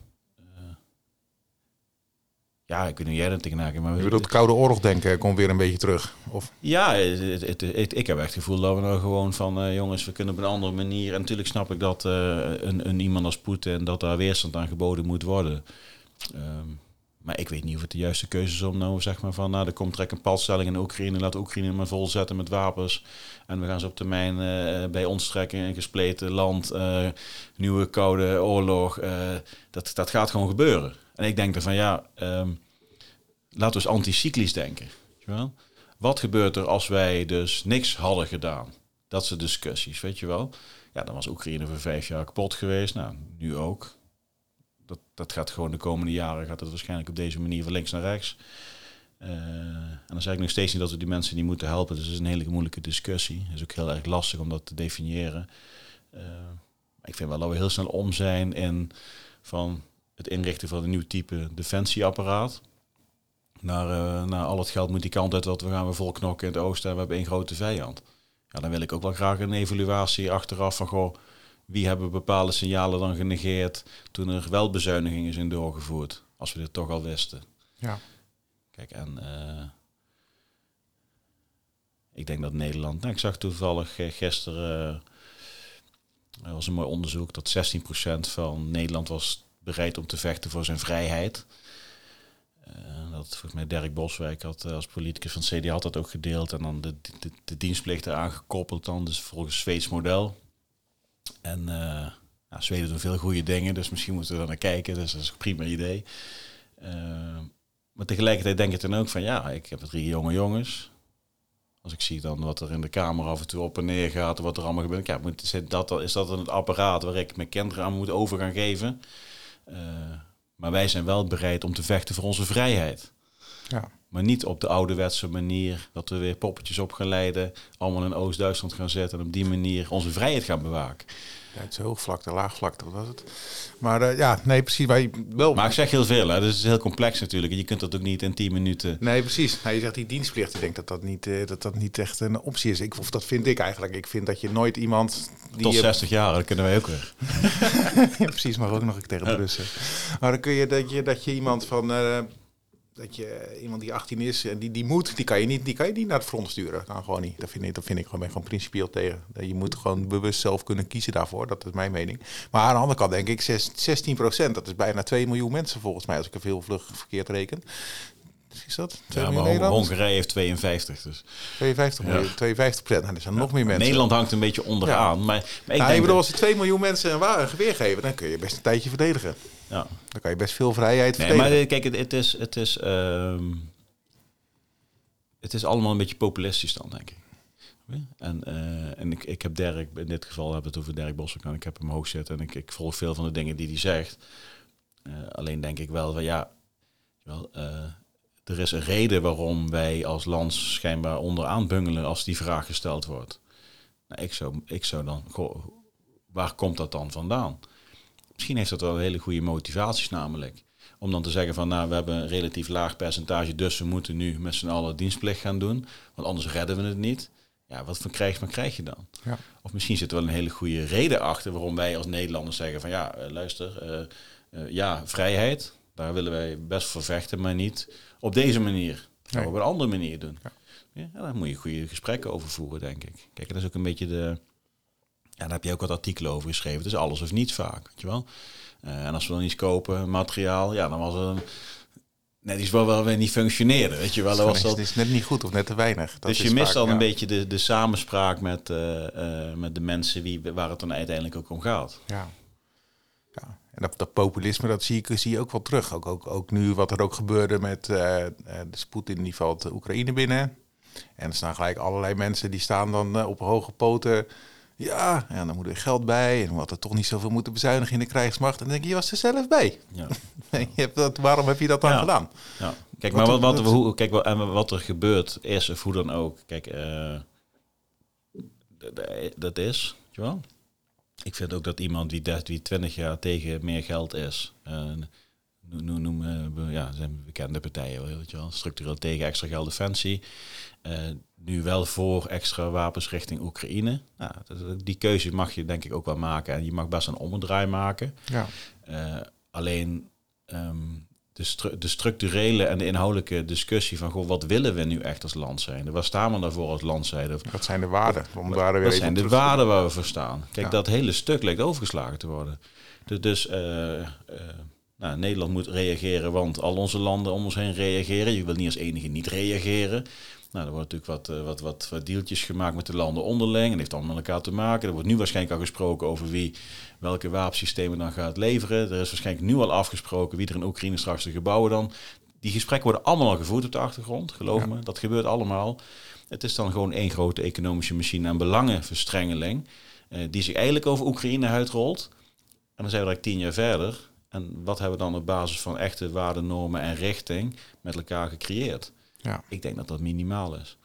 ja, ik weet niet jij dat tegenaan maar... Je bedoelt, Koude Oorlog denken komt weer een beetje terug? Of? Ja, het, het, het, ik heb echt het gevoel dat we nou gewoon van... Uh, jongens, we kunnen op een andere manier... En natuurlijk snap ik dat uh, een, een iemand als Poetin... dat daar weerstand aan geboden moet worden. Um, maar ik weet niet of het de juiste keuze is om nou zeg maar van... nou, er komt trek een padstelling in Oekraïne... laat Oekraïne maar vol zetten met wapens... en we gaan ze op termijn uh, bij ons trekken... in gespleten land, nieuwe koude oorlog... dat, dat gaat gewoon gebeuren. En ik denk er van ja, um, laten we eens anticyclisch denken. Wel? Wat gebeurt er als wij dus niks hadden gedaan? Dat zijn discussies, weet je wel. Ja, dan was Oekraïne voor vijf jaar kapot geweest. Nou, nu ook. Dat, dat gaat gewoon de komende jaren gaat het waarschijnlijk op deze manier van links naar rechts. Uh, en dan zeg ik nog steeds niet dat we die mensen niet moeten helpen. Dus het is een hele moeilijke discussie. Het is ook heel erg lastig om dat te definiëren. Uh, ik vind wel dat we heel snel om zijn in van het inrichten van een nieuw type defensieapparaat. Naar, uh, naar al het geld moet die kant uit, dat we gaan we vol knokken in het oosten en we hebben één grote vijand. Ja, dan wil ik ook wel graag een evaluatie achteraf van, goh, wie hebben bepaalde signalen dan genegeerd toen er wel bezuinigingen zijn doorgevoerd, als we dit toch al wisten. Ja. Kijk, en uh, ik denk dat Nederland, nou, ik zag toevallig gisteren, uh, er was een mooi onderzoek, dat 16% van Nederland was bereid om te vechten voor zijn vrijheid. Dat volgens mij Dirk Boswijk had eh, als politicus van CDA had dat ook gedeeld. En dan de, de, de dienstplicht eraan gekoppeld dan, dus volgens Zweeds model. En nou, Zweden doen veel goede dingen, dus misschien moeten we daar naar kijken. Dus dat is een prima idee. maar tegelijkertijd denk ik dan ook van ja, ik heb drie jonge jongens. Als ik zie dan wat er in de kamer af en toe op en neer gaat, wat er allemaal gebeurt. Ja, moet, is, dat, is dat een apparaat waar ik mijn kinderen aan moet over gaan geven? Uh, maar wij zijn wel bereid om te vechten voor onze vrijheid. Ja. Maar niet op de ouderwetse manier dat we weer poppetjes op gaan leiden, allemaal in Oost-Duitsland gaan zetten en op die manier onze vrijheid gaan bewaken. Ja, het is hoogvlakte, laagvlakte, wat was het? Maar uh, ja, nee, precies. Maar, wel... maar ik zeg heel veel, hè. Dus het is heel complex natuurlijk. Je kunt dat ook niet in 10 minuten... Nee, precies. Nou, je zegt die dienstplicht. Ik denk dat dat niet, uh, dat dat niet echt een optie is. Ik, of dat vind ik eigenlijk. Ik vind dat je nooit iemand... Die Tot 60 jaar, dat kunnen wij ook weer. ja, precies, maar ook nog ik tegen de Russen. Maar dan kun je dat je, dat je iemand van... Uh, dat je iemand die 18 is en die, die moet, die kan, je niet, die kan je niet naar het front sturen. Nou, gewoon niet. Dat vind ik, dat vind ik gewoon, ben gewoon principieel tegen. Je moet gewoon bewust zelf kunnen kiezen daarvoor. Dat is mijn mening. Maar aan de andere kant denk ik 16 procent. Dat is bijna 2 miljoen mensen volgens mij, als ik er veel vlug verkeerd reken. Is dat? Ja, maar Hongarije heeft 52. Dus. 52, ja. 52 procent. Nou, er zijn nog meer mensen. Nederland hangt een beetje onderaan. Ja. Maar, maar ik nou, denk bedoel, als er 2 miljoen mensen een, waar, een geweer geven, dan kun je best een tijdje verdedigen. Ja. Dan kan je best veel vrijheid nee. Maar kijk, het, het is... Het is um, het is allemaal een beetje populistisch dan, denk ik. En, uh, en ik, ik heb Dirk, in dit geval hebben we het over Dirk Boswijk, en ik heb hem hoog zitten en ik, ik volg veel van de dingen die hij zegt. Uh, alleen denk ik wel van ja, wel, uh, er is een reden waarom wij als land schijnbaar onderaan bungelen als die vraag gesteld wordt. Nou, ik, zou, ik zou dan, goh, waar komt dat dan vandaan? Misschien heeft dat wel hele goede motivaties namelijk. Om dan te zeggen van nou, we hebben een relatief laag percentage, dus we moeten nu met z'n allen dienstplicht gaan doen. Want anders redden we het niet. Ja, wat voor krijg, krijg je dan? Ja. Of misschien zit er wel een hele goede reden achter waarom wij als Nederlanders zeggen van ja, uh, luister, uh, uh, ja, vrijheid, daar willen wij best voor vechten, maar niet op deze manier. Nee. Op een andere manier doen. Ja. ja. daar moet je goede gesprekken over voeren, denk ik. Kijk, dat is ook een beetje de. Ja, daar heb je ook wat artikelen over geschreven. Is alles of niets vaak, weet je wel. Uh, en als we dan iets kopen, materiaal, ja, dan was het een, net iets wel wel weer niet functioneerde, weet je wel. Dat was dat... Het is net niet goed of net te weinig. Dat dus je mist al ja. een beetje de, de samenspraak met, uh, uh, met de mensen wie, waar het dan uiteindelijk ook om gaat. Ja. ja. En dat, dat, populisme, dat zie, ik, zie je ook wel terug. Ook, ook, ook nu wat er ook gebeurde met uh, de Poetin, die valt de Oekraïne binnen. En er staan gelijk allerlei mensen die staan dan op hoge poten. Ja, en dan moet er geld bij. En wat er toch niet zoveel moeten bezuinigen in de krijgsmacht. En dan denk je, je was er zelf bij. Ja. je hebt dat, waarom heb je dat dan ja. gedaan? Ja. Kijk, maar wat, wat, wat, hoe, kijk, wat, er gebeurt is, of hoe dan ook. Kijk, uh, dat is, weet je wel? Ik vind ook dat iemand die, die 20 jaar tegen meer geld is, uh, noem, noem uh, ja, zijn bekende partijen, weet je wel, structureel tegen extra geld defensie, uh, nu wel voor extra wapens richting Oekraïne. Nou, die keuze mag je denk ik ook wel maken en je mag best een omdraai maken. Ja. Uh, alleen um, de, stru de, structurele en de inhoudelijke discussie van goh, wat willen we nu echt als land zijn? Waar staan we daarvoor als land zijn? Wat zijn de waarden? Om daar weer wat zijn de waarden waar we voor staan? Kijk, ja. dat hele stuk lijkt overgeslagen te worden. Dus, dus nou, Nederland moet reageren, want al onze landen om ons heen reageren. Je wil niet als enige niet reageren. Nou, er wordt natuurlijk wat, uh, wat, wat, wat deeltjes gemaakt met de landen onderling. En dat heeft allemaal met elkaar te maken. Er wordt nu waarschijnlijk al gesproken over wie welke wapensystemen dan gaat leveren. Er is waarschijnlijk nu al afgesproken wie er in Oekraïne straks de gebouwen dan. Die gesprekken worden allemaal al gevoerd op de achtergrond, geloof ja. me. Dat gebeurt allemaal. Het is dan gewoon één grote economische machine en belangenverstrengeling. Uh, die zich eigenlijk over Oekraïne uitrolt. En dan zijn we eigenlijk tien jaar verder. En wat hebben we dan op basis van echte waarden, normen en richting met elkaar gecreëerd? Ja. Ik denk dat dat minimaal is.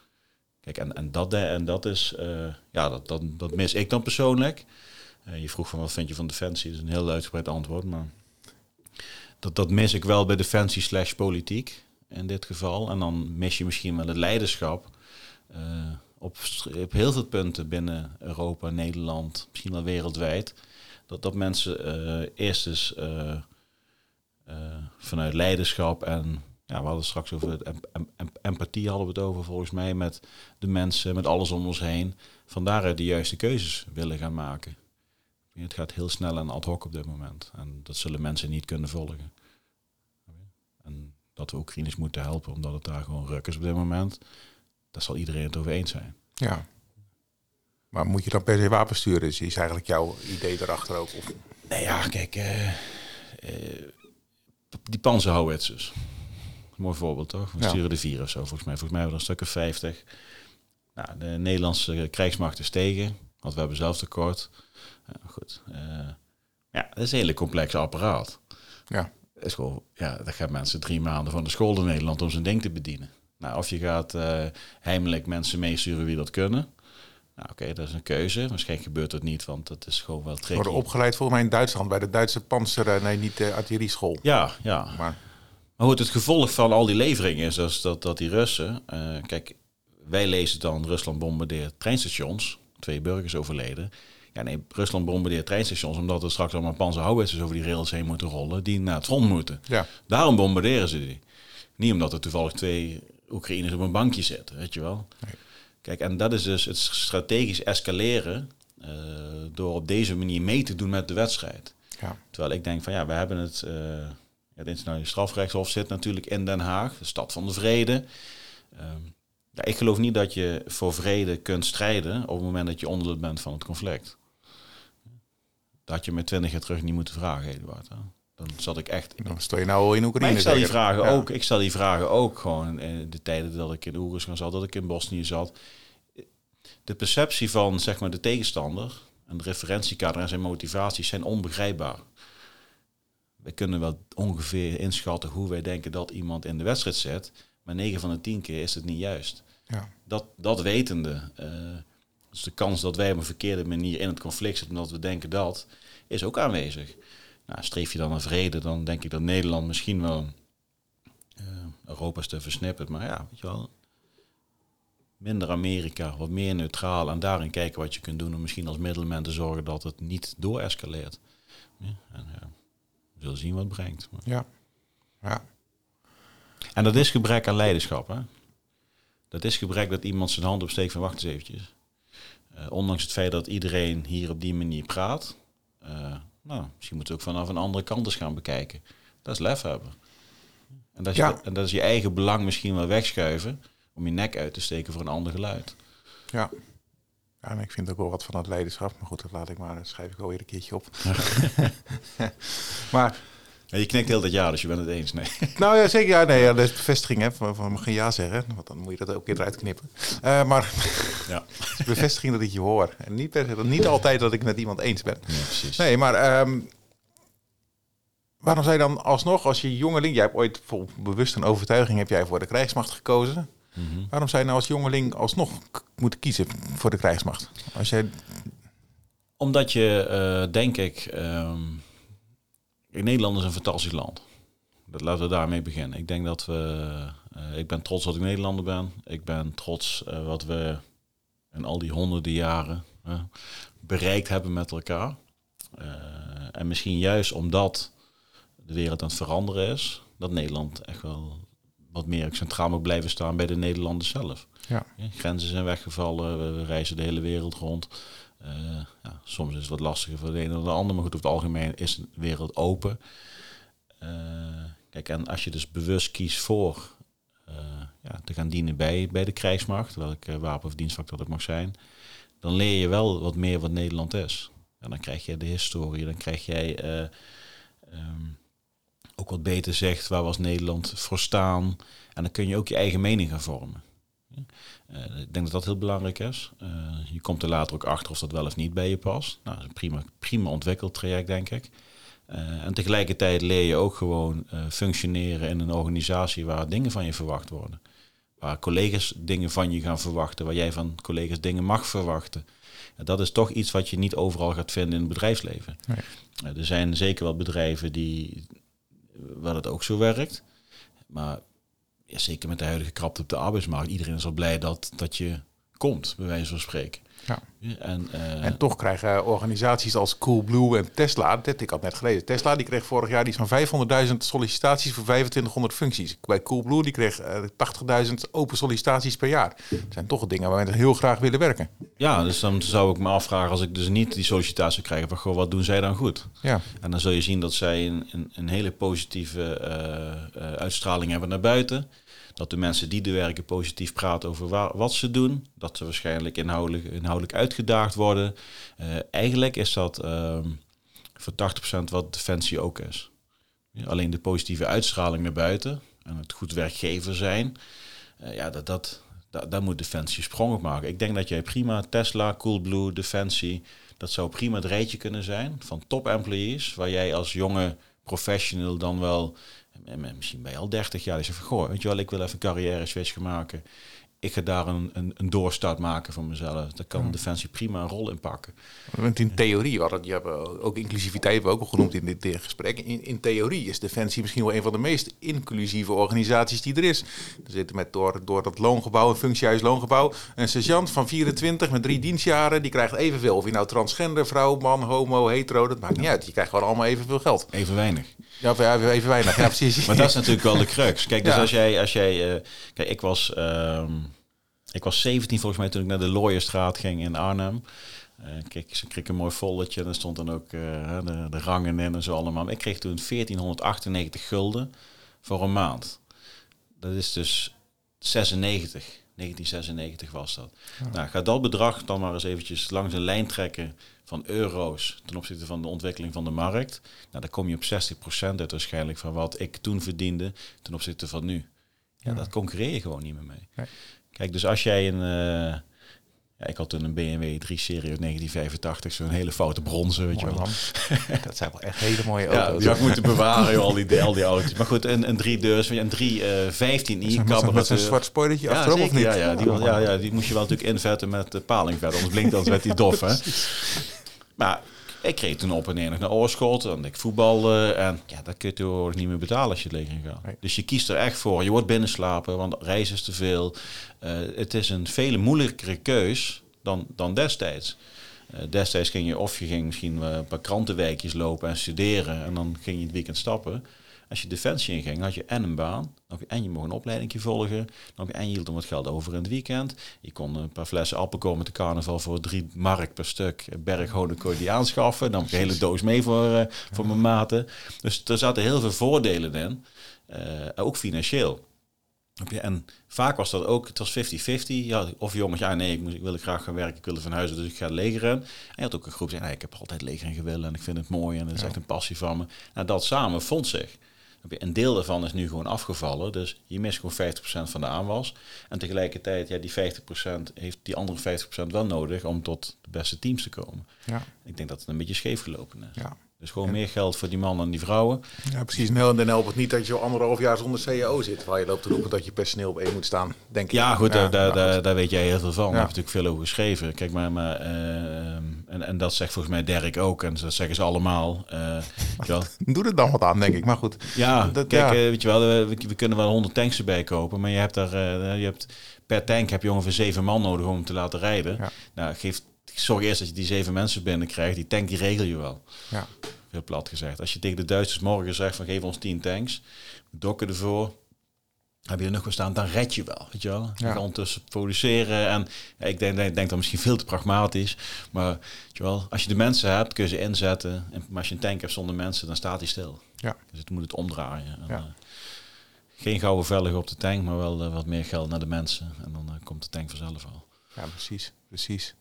Kijk, en, en, dat, en dat is, uh, ja, dat, dat, dat mis ik dan persoonlijk. Uh, je vroeg van wat vind je van Defensie? Dat is een heel uitgebreid antwoord, maar dat, dat mis ik wel bij Defensie slash politiek in dit geval. En dan mis je misschien wel het leiderschap uh, op, op heel veel punten binnen Europa, Nederland, misschien wel wereldwijd. Dat, dat mensen eerst eens vanuit leiderschap en ja, we hadden straks over em empathie hadden we het over volgens mij met de mensen, met alles om ons heen. Vandaaruit de juiste keuzes willen gaan maken. Het gaat heel snel en ad hoc op dit moment. En dat zullen mensen niet kunnen volgen. En dat we Oekraïners moeten helpen omdat het daar gewoon ruk is op dit moment. Daar zal iedereen het over eens zijn. Ja. Maar moet je dan per se wapen sturen? Is, is eigenlijk jouw idee erachter ook? Of? Nee, ja, kijk. Uh, uh, die panzerhouwitsers. Mooi voorbeeld, toch? We ja. sturen de vier of zo, volgens mij. Volgens mij hebben we er een stuk of 50. Nou, de Nederlandse krijgsmacht is tegen, want we hebben zelf tekort. Uh, goed. Uh, ja, dat is een hele complexe apparaat. Ja. is gewoon, ja, dan gaan mensen drie maanden van de school in Nederland om zijn ding te bedienen. Nou, of je gaat heimelijk mensen meesturen wie dat kunnen. Nou, oké, dat is een keuze. Waarschijnlijk gebeurt dat niet, want dat is gewoon wel tricky. Worden opgeleid volgens mij in Duitsland bij de Duitse panzer, nee, niet de artillerieschool. Ja, ja. Maar, maar goed, het gevolg van al die leveringen is dat, dat, dat die Russen, uh, kijk, wij lezen dan Rusland bombardeert treinstations, twee burgers overleden. Ja, nee, Rusland bombardeert treinstations omdat er straks allemaal panzerhouwitsers over die rails heen moeten rollen die naar het front moeten. Ja. Daarom bombarderen ze die. Niet omdat er toevallig twee Oekraïners op een bankje zitten, weet je wel. Nee. Kijk, en dat is dus het strategisch escaleren uh, door op deze manier mee te doen met de wedstrijd. Ja. Terwijl ik denk van ja, we hebben het, uh, het internationale strafrechtshof zit natuurlijk in Den Haag, de stad van de vrede. Um, ja, ik geloof niet dat je voor vrede kunt strijden op het moment dat je onderdeel bent van het conflict. Dat had je me twintig jaar terug niet moeten vragen, Eduard. Hè? Dan zat ik echt. Dan stel je nou in Oekraïne. Maar ik stel die vragen ook. Ik stel die vragen ook gewoon de tijden dat ik in Oeruzgan zat, dat ik in Bosnië zat. De perceptie van zeg maar de tegenstander en de referentiekader en zijn motivaties zijn onbegrijpbaar. We kunnen wel ongeveer inschatten hoe wij denken dat iemand in de wedstrijd zit, maar 9 van de 10 keer is het niet juist. Ja. Dat, dat wetende, uh, dus de kans dat wij op een verkeerde manier in het conflict zitten omdat we denken dat, is ook aanwezig. Nou, streef je dan naar vrede, dan denk ik dat Nederland misschien wel uh, Europa is te versnipperd, maar ja, weet je wel, minder Amerika, wat meer neutraal en daarin kijken wat je kunt doen om misschien als middelman te zorgen dat het niet doorescaleert. Ja, en ja, we zullen zien wat het brengt. Maar. Ja. ja. En dat is gebrek aan leiderschap. Hè? Dat is gebrek dat iemand zijn hand opsteekt van wacht eens eventjes. Uh, ondanks het feit dat iedereen hier op die manier praat. Uh, nou, misschien moet je ook vanaf een andere kant eens gaan bekijken. Dat is lef hebben. En dat, is Ja. je, en dat is je eigen belang misschien wel wegschuiven om je nek uit te steken voor een ander geluid. Ja. Ja, en ik vind ook wel wat van het leiderschap. Maar goed, dat laat ik maar. Dat schrijf ik wel weer een keertje op. maar, Ja, je knikt heel dat ja, dus je bent het eens. Nee. nou ja, zeker. Ja, nee, ja, dat is bevestiging. Hè, van, van geen ja zeggen. Want dan moet je dat ook weer eruit knippen. Eh, maar Ja. bevestiging dat ik je hoor. En niet, per niet altijd dat ik met iemand eens ben. ja, precies. Nee, maar ehm, waarom zou je dan alsnog, als je jongeling, jij hebt ooit vol bewust een overtuiging, heb jij voor de krijgsmacht gekozen. Mhm. Waarom zou je nou als jongeling alsnog moeten kiezen voor de krijgsmacht? Als jij, Omdat je, eh, denk ik, ehm, kijk, Nederland is een fantastisch land. Dat laten we daarmee beginnen. Ik denk dat we, eh, ik ben trots dat ik Nederlander ben. Ik ben trots eh, wat we in al die honderden jaren bereikt hebben met elkaar. Eh, en misschien juist omdat de wereld aan het veranderen is, dat Nederland echt wel wat meer centraal moet blijven staan bij de Nederlanders zelf. Ja. grenzen zijn weggevallen, we, we reizen de hele wereld rond. Eh, ja, soms is het wat lastiger voor de een of de ander, maar goed, over het algemeen is de wereld open. Eh, kijk, en als je dus bewust kiest voor eh, ja, te gaan dienen bij, bij de krijgsmacht, welke wapen of dienstvak dat mag zijn, dan leer je wel wat meer wat Nederland is. En dan krijg je de historie, dan krijg jij eh, ehm, ook wat beter zegt waar was Nederland voor staan. En dan kun je ook je eigen mening gaan vormen. Eh, ik denk dat dat heel belangrijk is. Eh, je komt er later ook achter of dat wel of niet bij je past. Nou, dat is een prima, prima ontwikkeld traject, denk ik. Eh, en tegelijkertijd leer je ook gewoon functioneren in een organisatie waar dingen van je verwacht worden. Waar collega's dingen van je gaan verwachten, waar jij van collega's dingen mag verwachten. En dat is toch iets wat je niet overal gaat vinden in het bedrijfsleven. Nee. Er zijn zeker wel bedrijven die, waar het ook zo werkt. Maar ja, zeker met de huidige krapte op de arbeidsmarkt, iedereen is al blij dat, dat je komt, bij wijze van spreken. Ja. en, eh, en toch krijgen organisaties als Coolblue en Tesla, dit, ik had net gelezen, Tesla die kreeg vorig jaar iets van 500.000 sollicitaties voor 2500 functies. Bij Coolblue die kreeg eh, 80.000 open sollicitaties per jaar. Dat zijn toch dingen waar mensen heel graag willen werken. ja, dus dan zou ik me afvragen als ik dus niet die sollicitatie krijg, van goh, wat doen zij dan goed? Ja, En dan zul je zien dat zij een, een, een hele positieve eh, eh, uitstraling hebben naar buiten. Dat de mensen die er werken positief praten over wat ze doen. Dat ze waarschijnlijk inhoudelijk, inhoudelijk uitgedaagd worden. Eh, eigenlijk is dat ehm voor 80% wat Defensie ook is. Alleen de positieve uitstraling naar buiten en het goed werkgever zijn. eh, ja, dat, dat, da- daar moet Defensie sprong op maken. Ik denk dat jij prima Tesla, Coolblue, Defensie... dat zou prima het rijtje kunnen zijn van top employees... waar jij als jonge professional dan wel, misschien ben je al 30 jaar, die zegt van, goh, weet je wel, ik wil even een carrière switch gaan maken ik ga daar een, een, een doorstart maken voor mezelf. Daar kan Defensie prima een rol in pakken. Want in theorie, wat je hebt ook inclusiviteit hebben we ook al genoemd in dit gesprek. In, in theorie is Defensie misschien wel een van de meest inclusieve organisaties die er is. Er zitten met door, door dat loongebouw, een functiehuis loongebouw, een sergeant van 24 met drie dienstjaren, die krijgt evenveel. Of je nou transgender, vrouw, man, homo, hetero, dat maakt niet uit. Je krijgt gewoon allemaal evenveel geld. Even weinig. Ja, even weinig. Ja, precies. maar dat is natuurlijk wel de crux. Kijk, dus als jij, als jij uh, kijk, ik was, uh, ik was 17 volgens mij toen ik naar de Looierstraat ging in Arnhem. Uh, kijk, ze kreeg een mooi folletje en er stond dan ook uh, de, de rangen in en zo allemaal. Ik kreeg toen 1498 gulden voor een maand. Dat is dus 96. 1996 was dat. Nou, ga dat bedrag dan maar eens eventjes langs een lijn trekken van euro's ten opzichte van de ontwikkeling van de markt. Nou, dan kom je op 60% uit waarschijnlijk van wat ik toen verdiende ten opzichte van nu. Ja, dat concurreer je gewoon niet meer mee. Nee. Kijk, dus als jij een... Uh, ja, ik had toen een BMW 3-serie uit 1985, zo'n hele foute bronzen, weet je wel. dat zijn wel echt hele mooie auto's. Ja, die had ik moeten bewaren, joh, al, die, al die auto's. Maar goed, een, een 3 deurs, een 3 uh, 15i. Met, met zo'n zwart spoilertje ja, achterop, of niet? Ja, ja, die, ja, ja, die moest je wel natuurlijk invetten met de palingvet, anders blinkt dan werd die dof, hè. Maar ik kreeg toen op en neer naar oorschot en ik voetbalde. En ja, dat kun je tegenwoordig niet meer betalen als je het leeg gaat. Dus je kiest er echt voor. Je wordt binnenslapen, want reizen is te veel. Uh, het is een vele moeilijkere keus dan, dan destijds. Uh, destijds ging je of je ging misschien een paar krantenwijkjes lopen en studeren. En dan ging je het weekend stappen. Als je defensie inging, had je en een baan, en je mocht een opleiding volgen, en je hield om wat geld over in het weekend. Je kon een paar flessen appelkool met de carnaval voor drie mark per stuk berghouden kon die aanschaffen. Dan heb je een hele doos mee voor, uh, voor mijn maten. Dus er zaten heel veel voordelen in, uh, ook financieel. En vaak was dat ook, het was 50-50. Ja, of jongens, ja nee, ik, moest, ik wil graag gaan werken, ik wil van huis, dus ik ga legeren. En je had ook een groep die zei, nee, ik heb altijd legeren gewillen en ik vind het mooi en dat is echt een passie van me. Nou, dat samen vond zich. Een deel daarvan is nu gewoon afgevallen. Dus je mist gewoon 50% van de aanwas. En tegelijkertijd, ja, die 50% heeft die andere 50% wel nodig om tot de beste teams te komen. Ja. Ik denk dat het een beetje scheef gelopen is. Ja. Dus gewoon meer geld voor die mannen en die vrouwen. Ja, precies. Nee, en dan helpt het niet dat je al anderhalf jaar zonder CEO zit. Waar je loopt te roepen dat je personeel op één moet staan, denk ik. Ja, goed, daar, daar, daar, weet jij heel veel van. Daar heb natuurlijk veel over geschreven. Kijk, maar, maar uh, en, en dat zegt volgens mij Dirk ook. En dat zeggen ze allemaal. Uh, Doe er dan wat aan, denk ik. Maar goed. Ja, dat, kijk, uh, weet je wel, we, we, kunnen wel 100 tanks erbij kopen. Maar je hebt daar, je hebt, per tank heb je ongeveer zeven man nodig om te laten rijden. Nou, geef, zorg eerst dat je die zeven mensen binnenkrijgt. Die tank die regel je wel. Ja heel plat gezegd. Als je tegen de Duitsers morgen zegt van geef ons 10 tanks, dokken ervoor, heb je er nog gestaan, dan red je wel. Weet je wel? Je ja. ondertussen produceren. En ja, ik denk, denk, denk dan misschien veel te pragmatisch. Maar weet je wel, als je de mensen hebt, kun je ze inzetten. En, maar als je een tank hebt zonder mensen, dan staat hij stil. Ja. Dus het moet het omdraaien. En, ja. uh, geen gouden vellig op de tank, maar wel uh, wat meer geld naar de mensen. En dan uh, komt de tank vanzelf al. Ja, precies. precies.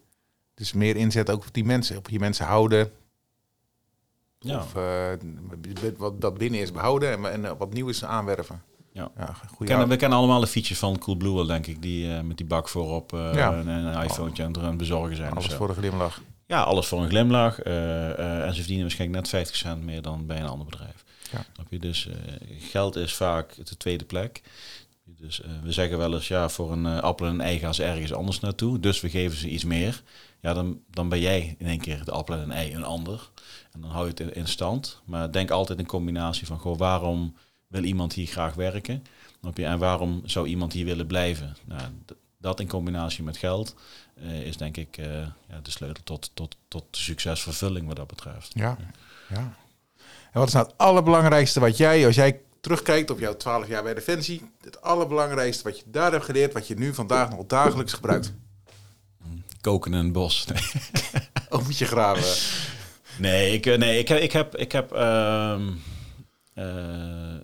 Dus meer inzet ook op die mensen. Op je mensen houden. Ja. Of uh, wat dat binnen is behouden en, en eh, wat nieuw is aanwerven. Ja. ja we, kennen, we kennen allemaal de features van Coolblue denk ik, die uh, met die bak voorop uh, ja. en een iPhone aan het bezorgen zijn. Alles voor een glimlach. Ja, alles voor een glimlach. en ze verdienen waarschijnlijk net 50 cent meer dan bij een ander bedrijf. Ja. je? Dus geld is vaak de tweede plek. Dus we zeggen wel eens, ja, voor een appel en een ei gaan ze ergens anders naartoe. Dus we geven ze iets meer. Ja, dan, dan ben jij in één keer de appel en een ei een ander. En dan hou je het in stand. Maar denk altijd een combinatie van, goh, waarom wil iemand hier graag werken? En waarom zou iemand hier willen blijven? Nou, dat in combinatie met geld uh, is denk ik ja, de sleutel tot, tot, tot succesvervulling wat dat betreft. Ja, ja. En wat is nou het allerbelangrijkste wat jij, als jij terugkijkt op jouw 12 jaar bij Defensie, het allerbelangrijkste wat je daar hebt geleerd, wat je nu vandaag nog dagelijks gebruikt? Koken in een bos. Nee. Ook moet je graven. Nee, ik, eh, nee, ik, ik heb, ik heb uh, uh,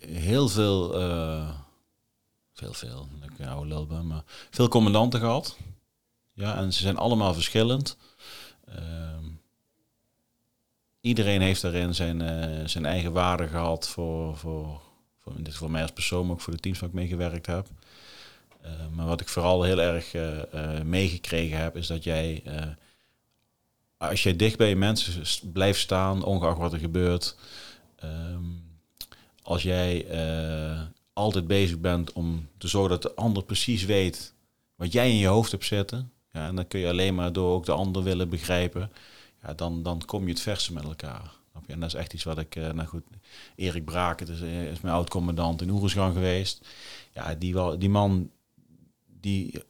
heel veel, uh, veel, veel, ik lul maar veel commandanten gehad. Ja, en ze zijn allemaal verschillend. Ehm, iedereen heeft daarin zijn, zijn eigen waarde gehad voor, voor, voor, in dit geval mij als persoon, maar ook voor de teams waar ik mee gewerkt heb. maar wat ik vooral heel erg meegekregen heb, is dat jij als je dicht bij je mensen blijft staan, ongeacht wat er gebeurt, ehm, als jij eh, altijd bezig bent om te zorgen dat de ander precies weet wat jij in je hoofd hebt zitten, ja, en dan kun je alleen maar door ook de ander willen begrijpen, ja, dan, dan kom je het verste met elkaar. En dat is echt iets wat ik, uh, nou goed, Erik Braken is, is mijn oud-commandant in Oerisgang geweest. Ja, die, die man, die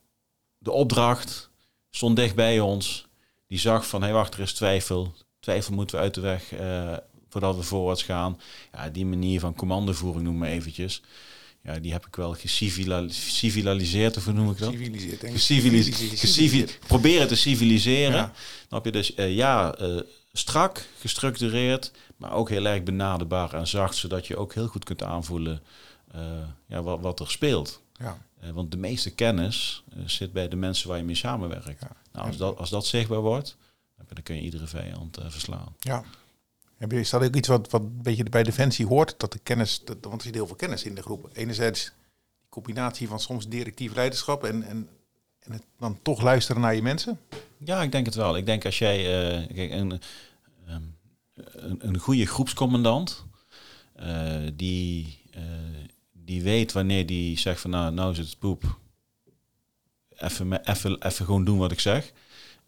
de opdracht stond dicht bij ons. Die zag van, hé hey, wacht, er is twijfel. Twijfel moeten we uit de weg uh, voordat we voorwaarts gaan. Ja, die manier van commandovoering noem maar eventjes. Ja, die heb ik wel gecivilaliseerd, of hoe noem ik dat? Geciviliseerd. Geciviliseerd. Proberen te civiliseren. Ja. Dan heb je dus, uh, ja, uh, strak, gestructureerd, maar ook heel erg benaderbaar en zacht, zodat je ook heel goed kunt aanvoelen uh, ja, wat, wat er speelt. Ja. Want de meeste kennis zit bij de mensen waar je mee samenwerkt. Ja. Nou, als, dat, als dat zichtbaar wordt, dan kun je iedere vijand verslaan. Ja. Is dat ook iets wat, wat een beetje bij Defensie hoort? Dat de kennis, dat, want er zit heel veel kennis in de groep. Enerzijds die combinatie van soms directief leiderschap en, en, en het dan toch luisteren naar je mensen? Ja, ik denk het wel. Ik denk als jij kijk, een, ehm, een, een goede groepscommandant, uh, die, uh, die weet wanneer die zegt van nou, nou is het poep. Even, even, even gewoon doen wat ik zeg.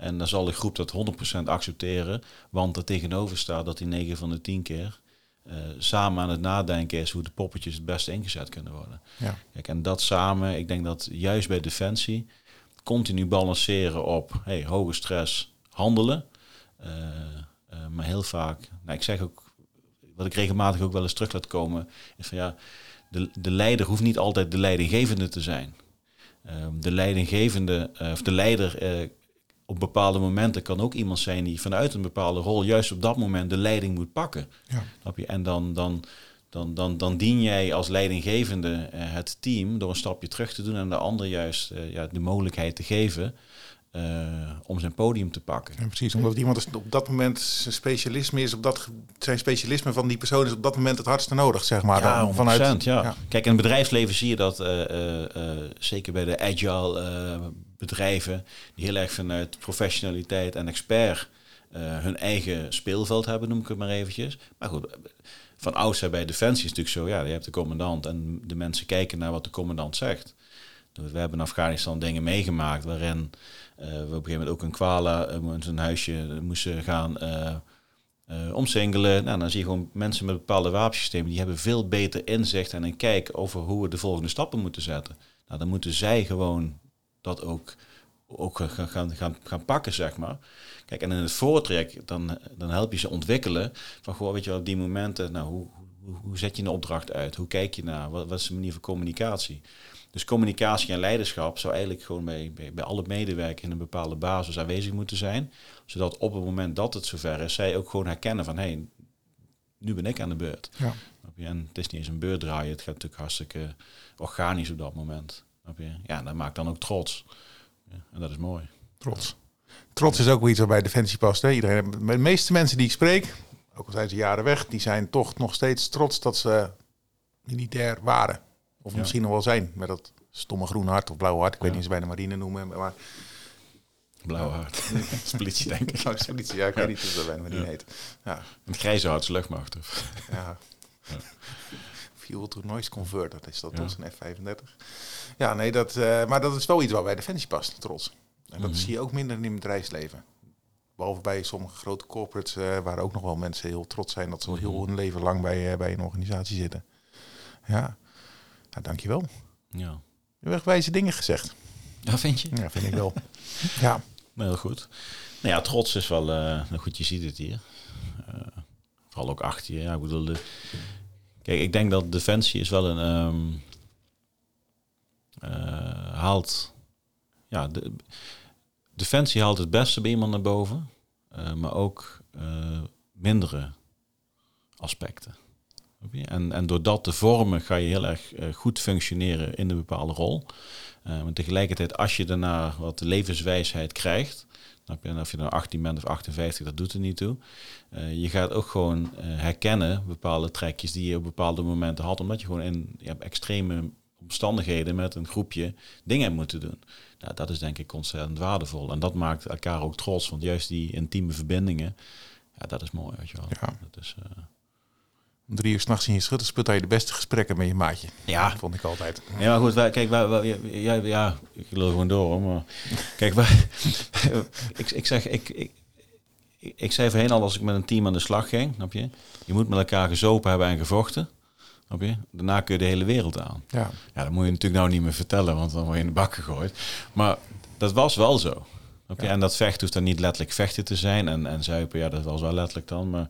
En dan zal de groep dat 100% accepteren, want er tegenover staat dat die 9 van de 10 keer uh, samen aan het nadenken is hoe de poppetjes het beste ingezet kunnen worden. Ja. Kijk, en dat samen, ik denk dat juist bij Defensie continu balanceren op hey, hoge stress, handelen. Uh, uh, maar heel vaak, nou, ik zeg ook, wat ik regelmatig ook wel eens terug laat komen, is van ja, de, de leider hoeft niet altijd de leidinggevende te zijn. Um, de leidinggevende, of de leider op bepaalde momenten kan ook iemand zijn die vanuit een bepaalde rol juist op dat moment de leiding moet pakken. Ja. je? En dan, dan, dan, dan, dan dien jij als leidinggevende uh, het team door een stapje terug te doen en de ander juist ja, de mogelijkheid te geven uh, om zijn podium te pakken. Ja, precies, omdat iemand op dat moment zijn specialisme is, op dat, zijn specialisme van die persoon is op dat moment het hardste nodig, zeg maar. Ja, dan, vanuit, ja. ja. Kijk, in het bedrijfsleven zie je dat, uh, uh, zeker bij de agile bedrijven, die heel erg vanuit professionaliteit en expert hun eigen speelveld hebben, noem ik het maar eventjes. Maar goed, van oudsher bij Defensie is natuurlijk zo, ja, je hebt de commandant en de mensen kijken naar wat de commandant zegt. We hebben in Afghanistan dingen meegemaakt waarin uh, we op een gegeven moment ook een kwala, uh, huisje moesten gaan omsingelen. Nou, dan zie je gewoon mensen met bepaalde wapensystemen, die hebben veel beter inzicht en een kijk over hoe we de volgende stappen moeten zetten. Nou, dan moeten zij gewoon dat ook, ook gaan, gaan, gaan, pakken, zeg maar. Kijk, en in het voortrek, dan, dan help je ze ontwikkelen van, gewoon, weet je wel, op die momenten, nou, hoe, hoe, hoe zet je een opdracht uit? Hoe kijk je naar? Wat, wat is de manier van communicatie? Dus communicatie en leiderschap zou eigenlijk gewoon bij, bij, bij alle medewerkers in een bepaalde basis aanwezig moeten zijn. Zodat op het moment dat het zover is, zij ook gewoon herkennen van hé, hey, nu ben ik aan de beurt. Ja. En het is niet eens een beurt draaien, het gaat natuurlijk hartstikke organisch op dat moment. Ja, dat maakt dan ook trots. Ja, en dat is mooi. Trots. Trots is ook wel iets wat bij Defensie past. Hè? Iedereen, de meeste mensen die ik spreek, ook al zijn ze jaren weg, die zijn toch nog steeds trots dat ze militair waren. Of misschien nog wel zijn met dat stomme groen hart of blauw hart. Ik weet niet eens bij de marine noemen. Maar... Blauw hart. Splitie denk ik. Oh, ja, ik weet niet of dat bij de marine heet. Ja. Een grijze hart is luchtmacht. ja. To noise converter, dat is dat een F35. Ja, nee, dat, uh, maar dat is wel iets waar bij Defensie past, trots. En dat mhm. zie je ook minder in het bedrijfsleven. Behalve bij sommige grote corporates, uh, waar ook nog wel mensen heel trots zijn dat ze heel mhm. hun leven lang bij, uh, bij een organisatie zitten. Ja, nou, dankjewel. Ja. Je hebt wijze dingen gezegd. Ja, vind je? Ja, vind ik wel. ja. Heel goed. Nou ja, trots is wel... Nou goed, je ziet het hier. Vooral ook achter je. Ja, ik bedoel... De, kijk, ik denk dat Defensie is wel een... Um, uh, haalt... Ja, de, Defensie haalt het beste bij iemand naar boven. maar ook mindere aspecten. En, en door dat te vormen ga je heel erg goed functioneren in een bepaalde rol. Maar tegelijkertijd, als je daarna wat levenswijsheid krijgt, je, of je dan 18 bent of 58, dat doet er niet toe. Uh, je gaat ook gewoon herkennen bepaalde trekjes die je op bepaalde momenten had, omdat je gewoon in je hebt extreme omstandigheden met een groepje dingen moet doen. Nou, dat is denk ik ontzettend waardevol. En dat maakt elkaar ook trots, want juist die intieme verbindingen, ja, dat is mooi. Weet je wel. Ja. Dat is, Om drie uur s'nachts in je schuttersput had je de beste gesprekken met je maatje. Ja. Dat vond ik altijd. Ja, maar goed, wij, kijk, wij, wij- ja, ja, ik loop gewoon door, hoor, maar kijk, wij, ik, ik zeg, ik, ik, ik, ik zei voorheen al als ik met een team aan de slag ging, snap je? Je moet met elkaar gezopen hebben en gevochten, snap je? Daarna kun je de hele wereld aan. Ja. Ja, dat moet je natuurlijk nou niet meer vertellen, want dan word je in de bak gegooid. Maar dat was wel zo. Snap je? En dat vechten hoeft dan niet letterlijk vechten te zijn. En, en zuipen, ja, dat was wel letterlijk dan. Maar,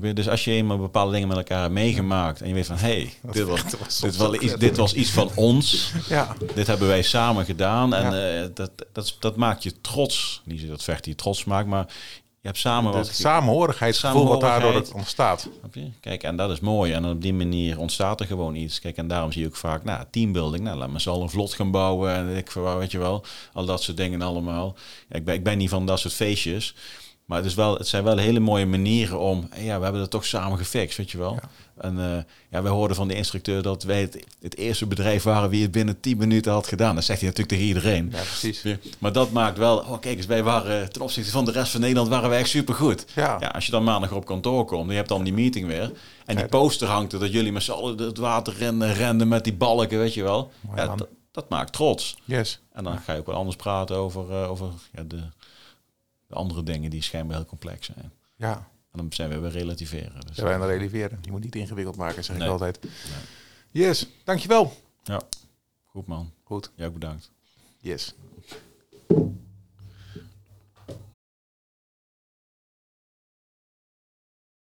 je? Dus als je eenmaal bepaalde dingen met elkaar hebt meegemaakt... en je weet van, hé, hey, dit, was, was dit, ook iets, dit was iets van ons. Ja. Dit hebben wij samen gedaan. En Ja. eh, dat, dat, dat maakt je trots. Niet dat vechten je trots maakt, maar je hebt samen wat... Het samenhorigheidsgevoel wat daardoor Samenhorigheid. het ontstaat. Kijk, en dat is mooi. En op die manier ontstaat er gewoon iets. Kijk, en daarom zie je ook vaak, nou, teambuilding. Nou, laat me allen een vlot gaan bouwen. En ik, weet weet je wel, al dat soort dingen allemaal. Ik, ben, ik ben niet van dat soort feestjes. Maar het, is wel, het zijn wel hele mooie manieren om... Ja, we hebben het toch samen gefixt, weet je wel. Ja. En eh, ja, wij hoorden van de instructeur dat wij het, het eerste bedrijf waren... wie het binnen 10 minuten had gedaan. Dat zegt hij natuurlijk tegen iedereen. Ja, precies. Ja, Maar dat maakt wel, oh kijk eens, wij waren ten opzichte van de rest van Nederland waren wij echt supergoed. Ja. Ja, als je dan maandag op kantoor komt je hebt dan die meeting weer. En die poster hangt er dat jullie met z'n allen het water rennen, renden met die balken, weet je wel. Ja, dat, dat maakt trots. Yes. En dan ga je ook wel anders praten over, eh, over ja, de, de andere dingen die schijnbaar heel complex zijn. Ja. Dan zijn we weer relativeren. Dus, Ja, wij aan releveren. Je moet niet ingewikkeld maken, zeg Nee. ik altijd. Yes. Dankjewel. ja, goed man. Goed. Jij ook bedankt. Yes.